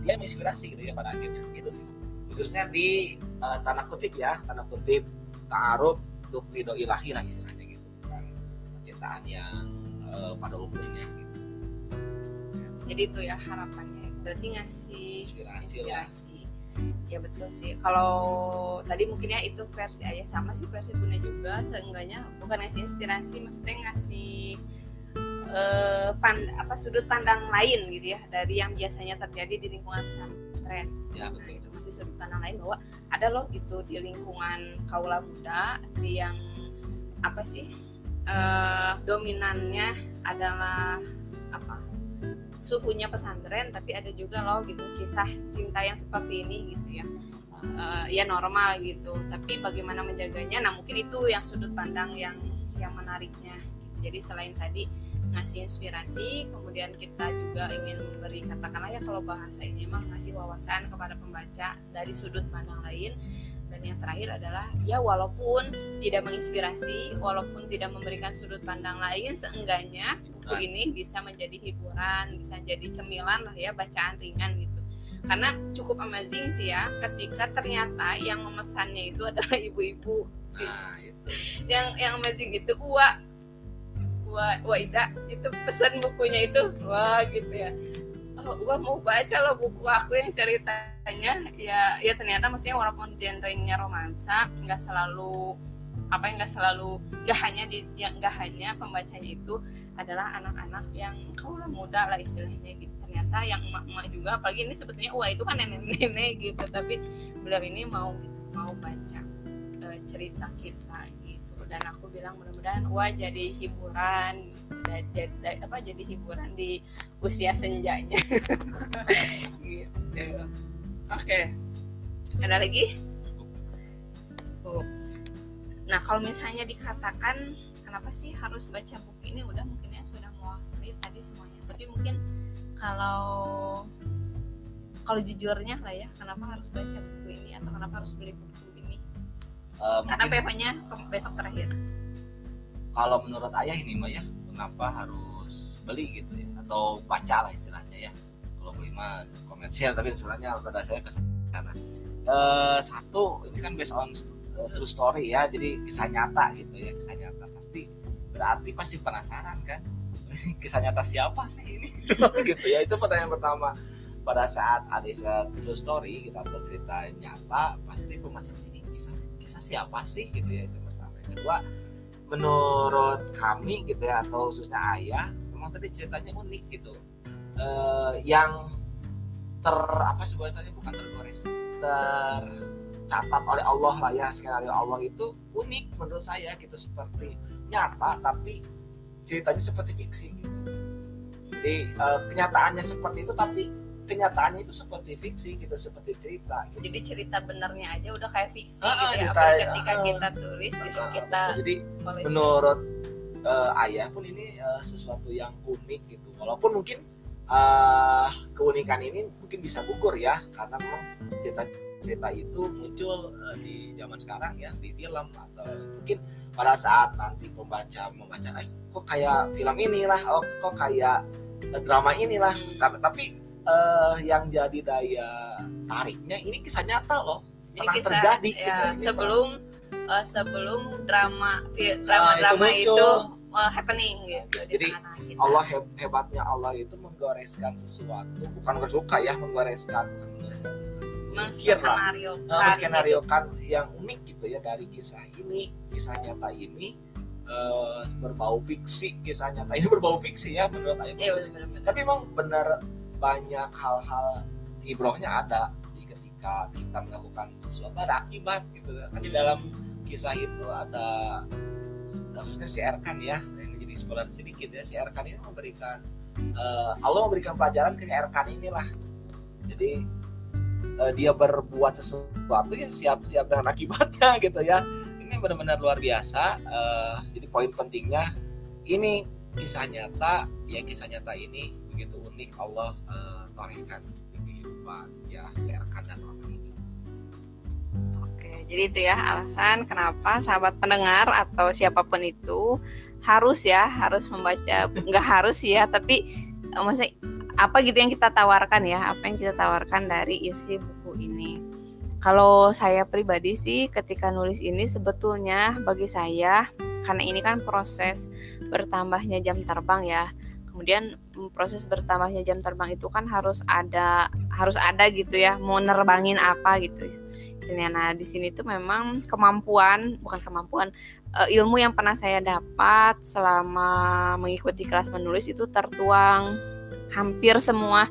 Speaker 2: dia menginspirasi gitu ya pada akhirnya. Gitu sih. Khususnya di eh, tanda kutip ya tanda kutip ta'aruf untuk ridho ilahi lah istilahnya gitu. Kan percintaan yang eh, pada umumnya gitu.
Speaker 1: Jadi itu ya harapannya. Berarti ngasih
Speaker 2: inspirasi lah.
Speaker 1: inspirasi ya betul sih. Kalau tadi mungkin ya itu versi ayah sama sih versi bunda juga. Seenggaknya bukan ngasih inspirasi maksudnya ngasih eh, pan, apa sudut pandang lain gitu ya dari yang biasanya terjadi di lingkungan pesantren.
Speaker 2: Ya
Speaker 1: Nah,
Speaker 2: betul.
Speaker 1: itu masih sudut pandang lain bahwa ada loh gitu di lingkungan kaula muda di yang apa sih eh, dominannya adalah apa suhunya pesantren tapi ada juga loh gitu kisah cinta yang seperti ini gitu ya. Eh, ya normal gitu. Tapi bagaimana menjaganya? Nah mungkin itu yang sudut pandang yang yang menariknya. Jadi selain tadi ngasih inspirasi kemudian kita juga ingin memberi katakanlah ya kalau bahasa ini emang ngasih wawasan kepada pembaca dari sudut pandang lain. Dan yang terakhir adalah ya walaupun tidak menginspirasi walaupun tidak memberikan sudut pandang lain seenggaknya buku ini bisa menjadi hiburan bisa jadi cemilan lah ya bacaan ringan gitu. Karena cukup amazing sih ya ketika ternyata yang memesannya itu adalah ibu-ibu.
Speaker 2: Nah itu
Speaker 1: yang yang amazing itu Ua Ua Waida itu pesan bukunya itu. Wah gitu ya. Oh, Ua mau baca loh buku aku yang ceritanya. Ya ya ternyata maksudnya walaupun genrenya romansa nggak selalu apa yang nggak selalu nggak hanya di yang nggak hanya pembacanya itu adalah anak-anak yang kaulah muda lah istilahnya gitu. Ternyata yang emak-emak juga apalagi ini sebetulnya wah itu kan nenek-nenek gitu. Tapi beliau ini mau mau baca eh, cerita kita gitu. Dan aku bilang mudah-mudahan wah jadi hiburan jadi apa jadi hiburan di usia senjanya. Gitu. Oke. Okay. ada lagi? Oh. Nah kalau misalnya dikatakan kenapa sih harus baca buku ini? Udah mungkin ya sudah mewakili tadi semuanya. Tapi mungkin kalau kalau jujurnya lah ya kenapa harus baca buku ini? Atau kenapa harus beli buku ini? Uh, karena PP-nya besok terakhir.
Speaker 2: Kalau menurut ayah ini mah ya kenapa harus beli gitu ya? Atau baca lah istilahnya ya. Kalau beli mah komersial tapi sebenarnya pada saya ke sana. Uh, satu ini kan based on true story ya jadi kisah nyata gitu ya kisah nyata. Pasti berarti pasti penasaran kan? Kisah nyata siapa sih ini? Gitu ya itu pertanyaan pertama. Pada saat ada true story kita bercerita nyata pasti pembaca ini kisah kisah siapa sih? Gitu ya itu pertama. Kedua menurut kami gitu ya atau khususnya ayah memang tadi ceritanya unik gitu. Uh, yang ter apa sebutannya bukan tergores tercatat oleh Allah lah ya skenario Allah itu unik menurut saya gitu seperti nyata tapi ceritanya seperti fiksi gitu. Jadi uh, kenyataannya seperti itu tapi kenyataannya itu seperti fiksi gitu seperti cerita gitu.
Speaker 1: jadi cerita benernya aja udah kayak fiksi ah, gitu ya apalagi ketika uh, kita tulis bisa ah, kita
Speaker 2: jadi menurut uh, ayah pun ini uh, sesuatu yang unik gitu. Walaupun mungkin uh, keunikan ini mungkin bisa gugur ya karena memang cerita cerita itu muncul uh, di zaman sekarang ya di film atau mungkin pada saat nanti pembaca membaca eh kok kayak film inilah oh kok kayak drama inilah hmm. tapi uh, yang jadi daya tariknya ini kisah nyata loh ini pernah kisah, terjadi
Speaker 1: ya, gitu. sebelum uh, sebelum drama drama nah, drama itu, itu uh, happening gitu
Speaker 2: jadi Allah he hebatnya Allah itu menggoreskan sesuatu bukan suka ya menggoreskan. Menskenario kan yang unik gitu ya dari kisah ini kisah nyata ini. Uh, berbau fiksi kisah nyata ini berbau fiksi ya menurut saya ya, tapi memang benar banyak hal-hal ibrohnya ada di ketika kita melakukan sesuatu ada akibat gitu. Kan di dalam kisah itu ada harusnya si Erkan ya yang jadi spoiler sedikit ya. Si Erkan ini memberikan uh, Allah memberikan pelajaran ke Erkan inilah. Jadi uh, dia berbuat sesuatu yang siap-siap dengan akibatnya gitu ya. Ini benar-benar luar biasa. Uh, jadi poin pentingnya ini kisah nyata yang kisah nyata ini begitu unik Allah uh, torehkan di kehidupan ya Erkan dan orang ini.
Speaker 1: Jadi itu ya alasan kenapa sahabat pendengar atau siapa pun itu harus ya harus membaca. Nggak harus ya tapi uh, maksudnya apa gitu yang kita tawarkan ya apa yang kita tawarkan dari isi buku ini. Kalau saya pribadi sih ketika nulis ini sebetulnya bagi saya karena ini kan proses bertambahnya jam terbang ya. Kemudian proses bertambahnya jam terbang itu kan harus ada harus ada gitu ya mau nerbangin apa gitu ya sini nah di sini tuh memang kemampuan bukan kemampuan uh, ilmu yang pernah saya dapat selama mengikuti kelas menulis itu tertuang hampir semua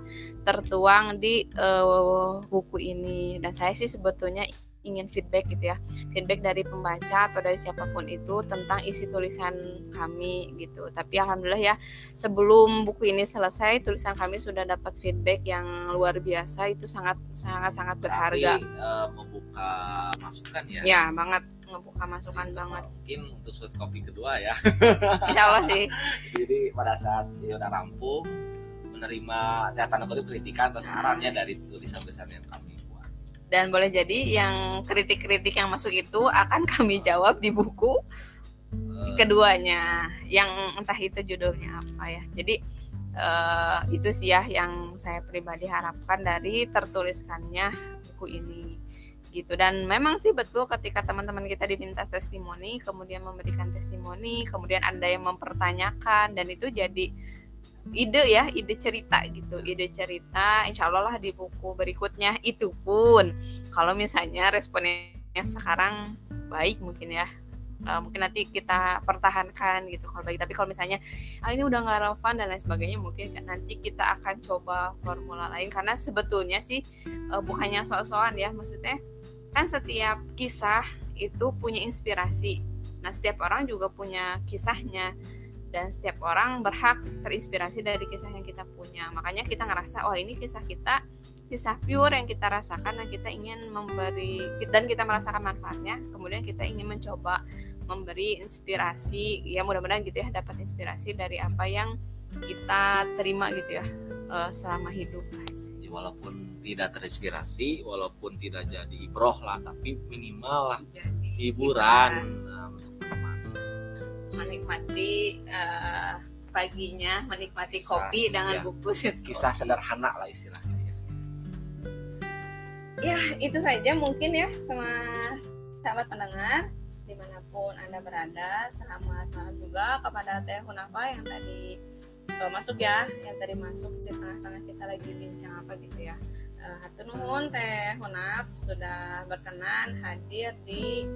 Speaker 1: tertuang di uh, buku ini. Dan saya sih sebetulnya ingin feedback gitu ya. Feedback dari pembaca atau dari siapa pun itu tentang isi tulisan kami gitu. Tapi alhamdulillah ya sebelum buku ini selesai tulisan kami sudah dapat feedback yang luar biasa. Itu sangat sangat sangat berharga.
Speaker 2: uh, membuka masukan ya?
Speaker 1: Ya banget. Membuka masukan jadi, banget.
Speaker 2: mungkin untuk sud kopi kedua ya.
Speaker 1: Insya Allah sih.
Speaker 2: Jadi pada saat ya udah rampung menerima data kutip kritikan atau sarannya dari tulisan-tulisan yang kami
Speaker 1: dan boleh jadi yang kritik-kritik yang masuk itu akan kami jawab di buku keduanya yang entah itu judulnya apa ya. Jadi uh, itu sih ya yang saya pribadi harapkan dari tertuliskannya buku ini gitu. Dan memang sih betul ketika teman-teman kita diminta testimoni kemudian memberikan testimoni kemudian ada yang mempertanyakan dan itu jadi ide ya ide cerita gitu ide cerita insya Allah lah di buku berikutnya. Itu pun kalau misalnya responnya sekarang baik mungkin ya uh, mungkin nanti kita pertahankan gitu kalau baik tapi kalau misalnya ah, ini udah nggak relevan dan lain sebagainya mungkin nanti kita akan coba formula lain. Karena sebetulnya sih uh, bukannya soal-soal ya maksudnya kan setiap kisah itu punya inspirasi. Nah, setiap orang juga punya kisahnya dan setiap orang berhak terinspirasi dari kisah yang kita punya. Makanya kita ngerasa, oh ini kisah kita, kisah pure yang kita rasakan dan kita ingin memberi dan kita merasakan manfaatnya. Kemudian kita ingin mencoba memberi inspirasi, ya mudah-mudahan gitu ya dapat inspirasi dari apa yang kita terima gitu ya uh, selama hidup
Speaker 2: walaupun tidak terinspirasi walaupun tidak jadi ibroh lah tapi minimal lah jadi hiburan,
Speaker 1: menikmati uh, paginya menikmati kisah, kopi dengan ya, buku
Speaker 2: kisah sederhana lah istilahnya
Speaker 1: ya. Itu saja mungkin ya sama sahabat pendengar di mana pun anda berada. Selamat malam juga kepada Teh Hunafa yang tadi uh, masuk ya yang tadi masuk di tengah-tengah kita lagi bincang apa gitu ya. Uh, Hatur nuhun Teh Hunaf sudah berkenan hadir di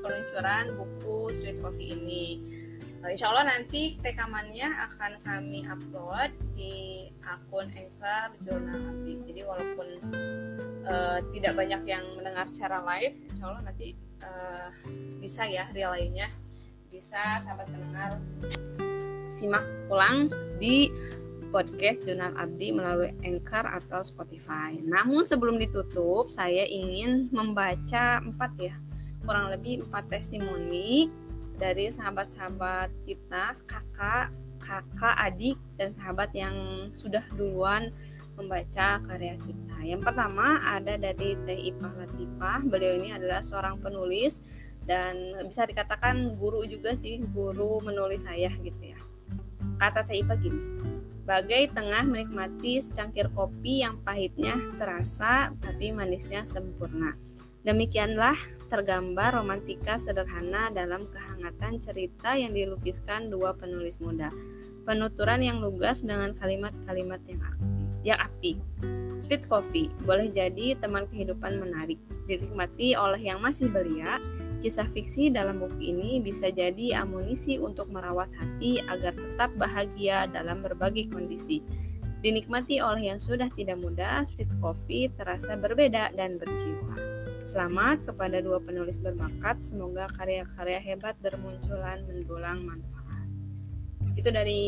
Speaker 1: peluncuran buku Sweet Coffee ini. Uh, Insya Allah nanti rekamannya akan kami upload di akun Anchor Jurnal Abdi jadi walaupun uh, tidak banyak yang mendengar secara live Insya Allah nanti uh, bisa ya relaynya bisa sahabat pendengar simak ulang di podcast Jurnal Abdi melalui Anchor atau Spotify. Namun sebelum ditutup, saya ingin membaca empat ya, kurang lebih empat testimoni dari sahabat-sahabat kita, kakak, kakak, adik, dan sahabat yang sudah duluan membaca karya kita. Yang pertama ada dari Teh Ipah Latifah. Beliau ini adalah seorang penulis dan bisa dikatakan guru juga sih, guru menulis saya gitu ya. Kata Teh Ipa gini, bagai tengah menikmati secangkir kopi yang pahitnya terasa tapi manisnya sempurna. Demikianlah tergambar romantika sederhana dalam kehangatan cerita yang dilukiskan dua penulis muda. Penuturan yang lugas dengan kalimat-kalimat yang aktif, yang api. Sweet coffee boleh jadi teman kehidupan menarik, dinikmati oleh yang masih belia, Kisah fiksi dalam buku ini bisa jadi amunisi untuk merawat hati agar tetap bahagia dalam berbagai kondisi. Dinikmati oleh yang sudah tidak muda, Sweet Coffee terasa berbeda dan berjiwa. Selamat kepada dua penulis berbakat, semoga karya-karya hebat bermunculan mendulang manfaat. Itu dari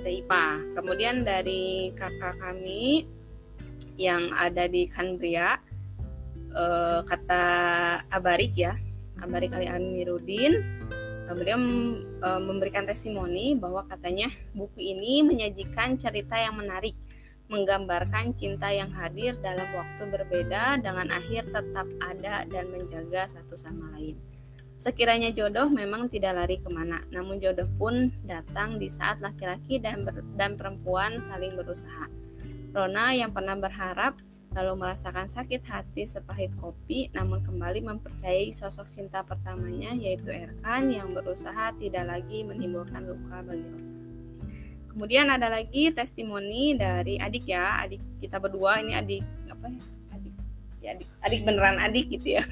Speaker 1: Taipa. Kemudian dari kakak kami yang ada di Kanbria, eh, kata Abarik ya, Abari Kali Amirudin beliau memberikan testimoni bahwa katanya buku ini menyajikan cerita yang menarik menggambarkan cinta yang hadir dalam waktu berbeda dengan akhir tetap ada dan menjaga satu sama lain. Sekiranya jodoh memang tidak lari ke mana, namun jodoh pun datang di saat laki-laki dan, dan perempuan saling berusaha. Rona yang pernah berharap lalu merasakan sakit hati sepahit kopi, namun kembali mempercayai sosok cinta pertamanya yaitu Erkan yang berusaha tidak lagi menimbulkan luka bagi Roma. Kemudian ada lagi testimoni dari adik ya, adik kita berdua ini adik apa ya? Adik ya adik, adik beneran adik gitu ya.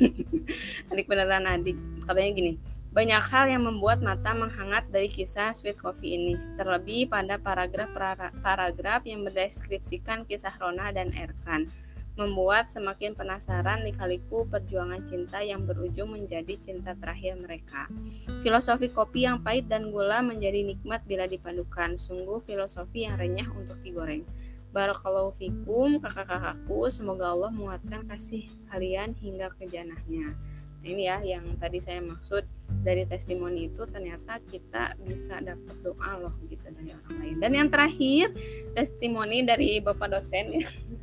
Speaker 1: adik beneran adik. Katanya gini, banyak hal yang membuat mata menghangat dari kisah Sweet Coffee ini, terlebih pada paragraf-paragraf yang mendeskripsikan kisah Rona dan Erkan membuat semakin penasaran likaliku perjuangan cinta yang berujung menjadi cinta terakhir mereka. Filosofi kopi yang pahit dan gula menjadi nikmat bila dipadukan, sungguh filosofi yang renyah untuk digoreng. Barakallahu fikum kakak-kakakku, semoga Allah menguatkan kasih kalian hingga ke janahnya. Nah, ini ya yang tadi saya maksud dari testimoni itu ternyata kita bisa dapat doa loh gitu dari orang lain. Dan yang terakhir testimoni dari Bapak dosen.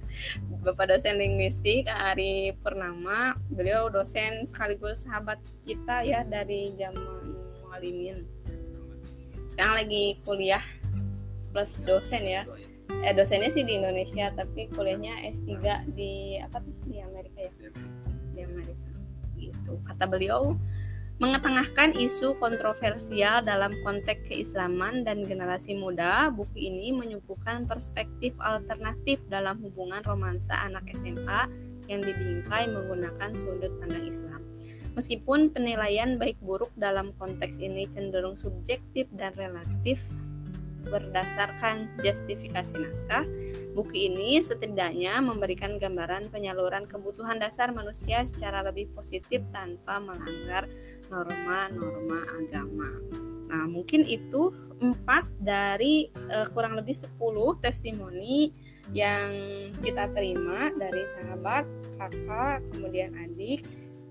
Speaker 1: Bapak dosen linguistik Ari Purnama. Beliau dosen sekaligus sahabat kita ya dari zaman Mualimin. Sekarang lagi kuliah plus dosen ya. Eh dosennya sih di Indonesia tapi kuliahnya S3 di apa tuh di Amerika ya. Di Amerika gitu. Kata beliau, mengetengahkan isu kontroversial dalam konteks keislaman dan generasi muda, buku ini menyuguhkan perspektif alternatif dalam hubungan romansa anak SMA yang dibingkai menggunakan sudut pandang Islam. Meskipun penilaian baik buruk dalam konteks ini cenderung subjektif dan relatif, berdasarkan justifikasi naskah, buku ini setidaknya memberikan gambaran penyaluran kebutuhan dasar manusia secara lebih positif tanpa melanggar norma-norma agama. Nah, mungkin itu empat dari uh, kurang lebih 10 testimoni yang kita terima dari sahabat, kakak, kemudian adik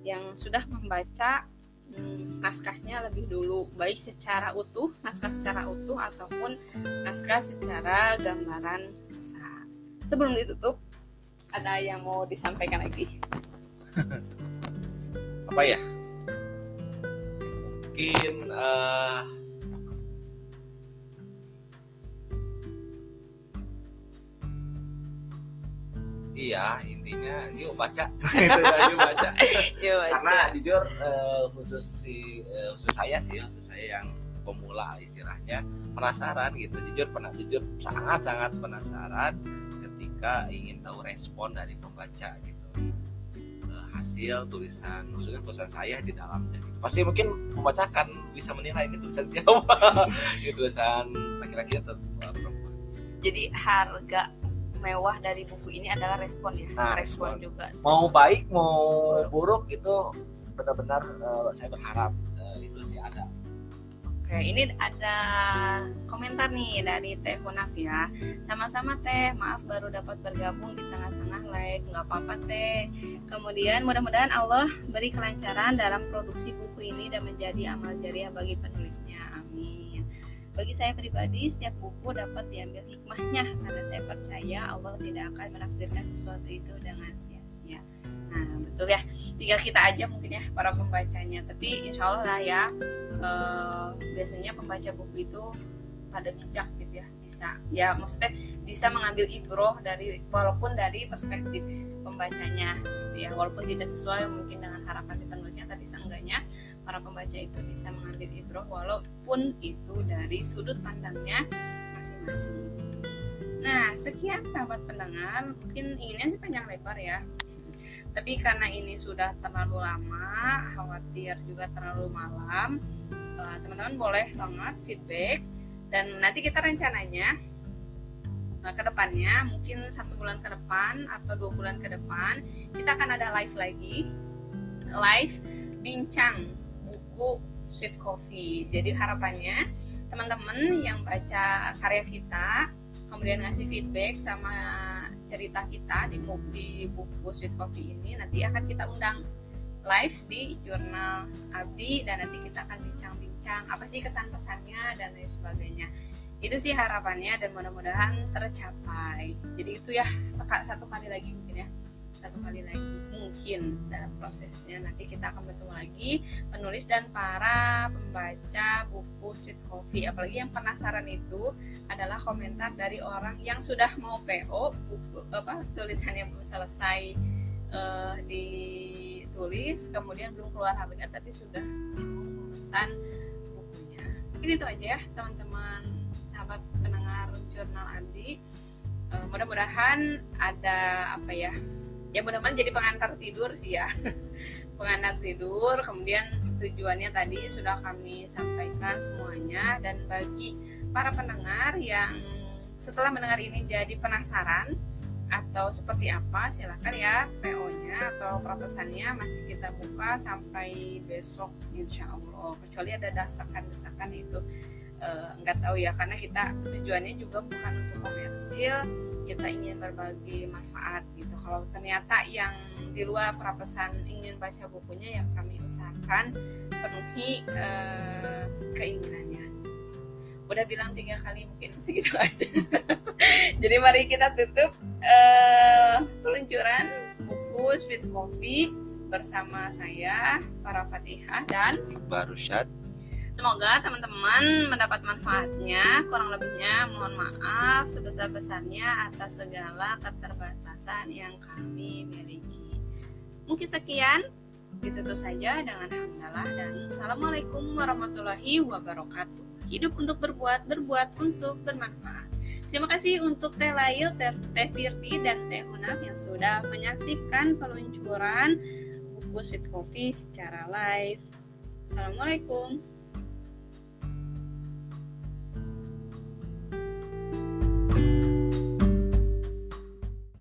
Speaker 1: yang sudah membaca naskahnya lebih dulu, baik secara utuh, naskah secara utuh ataupun naskah secara gambaran besar. Sebelum ditutup, ada yang mau disampaikan lagi?
Speaker 2: Apa ya? Mungkin uh, iya intinya. Yuk baca. Yuk baca. Karena jujur uh, khusus si uh, khusus saya sih khusus saya yang pemula istilahnya penasaran gitu. Jujur pernah jujur sangat sangat penasaran ketika ingin tahu respon dari pembaca gitu. Uh, hasil tulisan khususnya tulisan saya di dalamnya gitu. pasti mungkin membacakan bisa menilai ini tulisan siapa. Ini tulisan laki-laki atau perempuan.
Speaker 1: Jadi harga mewah dari buku ini adalah respon ya
Speaker 2: nah, respon, respon juga mau baik mau buruk, itu benar-benar uh, saya berharap uh, itu sih ada
Speaker 1: Oke, ini ada komentar nih dari Teh Hunaf ya. Sama-sama Teh, maaf baru dapat bergabung di tengah-tengah live, nggak apa-apa Teh. Kemudian mudah-mudahan Allah beri kelancaran dalam produksi buku ini dan menjadi amal jariah bagi penulisnya. Amin. Bagi saya pribadi, setiap buku dapat diambil hikmahnya karena saya percaya Allah tidak akan menakdirkan sesuatu itu dengan sia-sia. Nah, betul ya. Tinggal kita aja mungkin ya para pembacanya. Tapi insya Allah lah ya, eh, biasanya pembaca buku itu pada bijak gitu ya bisa. Ya maksudnya bisa mengambil ibroh dari walaupun dari perspektif pembacanya. Gitu ya walaupun tidak sesuai mungkin dengan harapan si penulisnya tapi seenggaknya para pembaca itu bisa mengambil ibroh walaupun itu dari sudut pandangnya masing-masing. Nah sekian sahabat pendengar. Mungkin inginnya sih panjang lebar ya. Tapi karena ini sudah terlalu lama khawatir juga terlalu malam eh, teman-teman boleh banget feedback dan nanti kita rencananya nah, ke depannya mungkin satu bulan ke depan atau dua bulan ke depan kita akan ada live lagi. Live bincang buku Sweet Coffee. Jadi harapannya teman-teman yang baca karya kita kemudian ngasih feedback sama cerita kita di buku, di buku Sweet Coffee ini nanti akan kita undang live di jurnal Abdi dan nanti kita akan bincang bincang apa sih kesan pesannya dan lain sebagainya. Itu sih harapannya dan mudah-mudahan tercapai. Jadi itu ya satu kali lagi mungkin ya. Satu kali lagi mungkin dalam prosesnya. Nanti kita akan bertemu lagi penulis dan para pembaca buku Sweet Coffee. Apalagi yang penasaran itu adalah komentar dari orang yang sudah mau PO buku apa tulisannya belum selesai uh, ditulis kemudian belum keluar habitat tapi sudah pesan mungkin itu aja ya teman-teman sahabat pendengar jurnal Andi. Uh, mudah-mudahan ada apa ya ya mudah-mudahan jadi pengantar tidur sih ya. Pengantar tidur kemudian tujuannya tadi sudah kami sampaikan semuanya. Dan bagi para pendengar yang setelah mendengar ini jadi penasaran atau seperti apa silahkan ya PO-nya atau proposalnya masih kita buka sampai besok insya Allah kecuali ada desakan-desakan itu uh, nggak tahu ya karena kita tujuannya juga bukan untuk komersil kita ingin berbagi manfaat gitu. Kalau ternyata yang di luar prapesan ingin baca bukunya yang kami usahakan penuhi uh, keinginannya. Udah bilang tiga kali mungkin segitu aja. Jadi mari kita tutup uh, peluncuran buku Sweet Coffee bersama saya para Fatihah dan
Speaker 2: Iqbal Rusyad
Speaker 1: Semoga teman-teman mendapat manfaatnya. Kurang lebihnya mohon maaf sebesar-besarnya atas segala keterbatasan yang kami miliki. Mungkin sekian, ditutup saja dengan hamdalah dan Assalamualaikum warahmatullahi wabarakatuh hidup untuk berbuat, berbuat untuk bermanfaat. Terima kasih untuk Teh Lail, Teh, Firti, dan Teh Hunaf yang sudah menyaksikan peluncuran buku Sweet Coffee secara live. Assalamualaikum.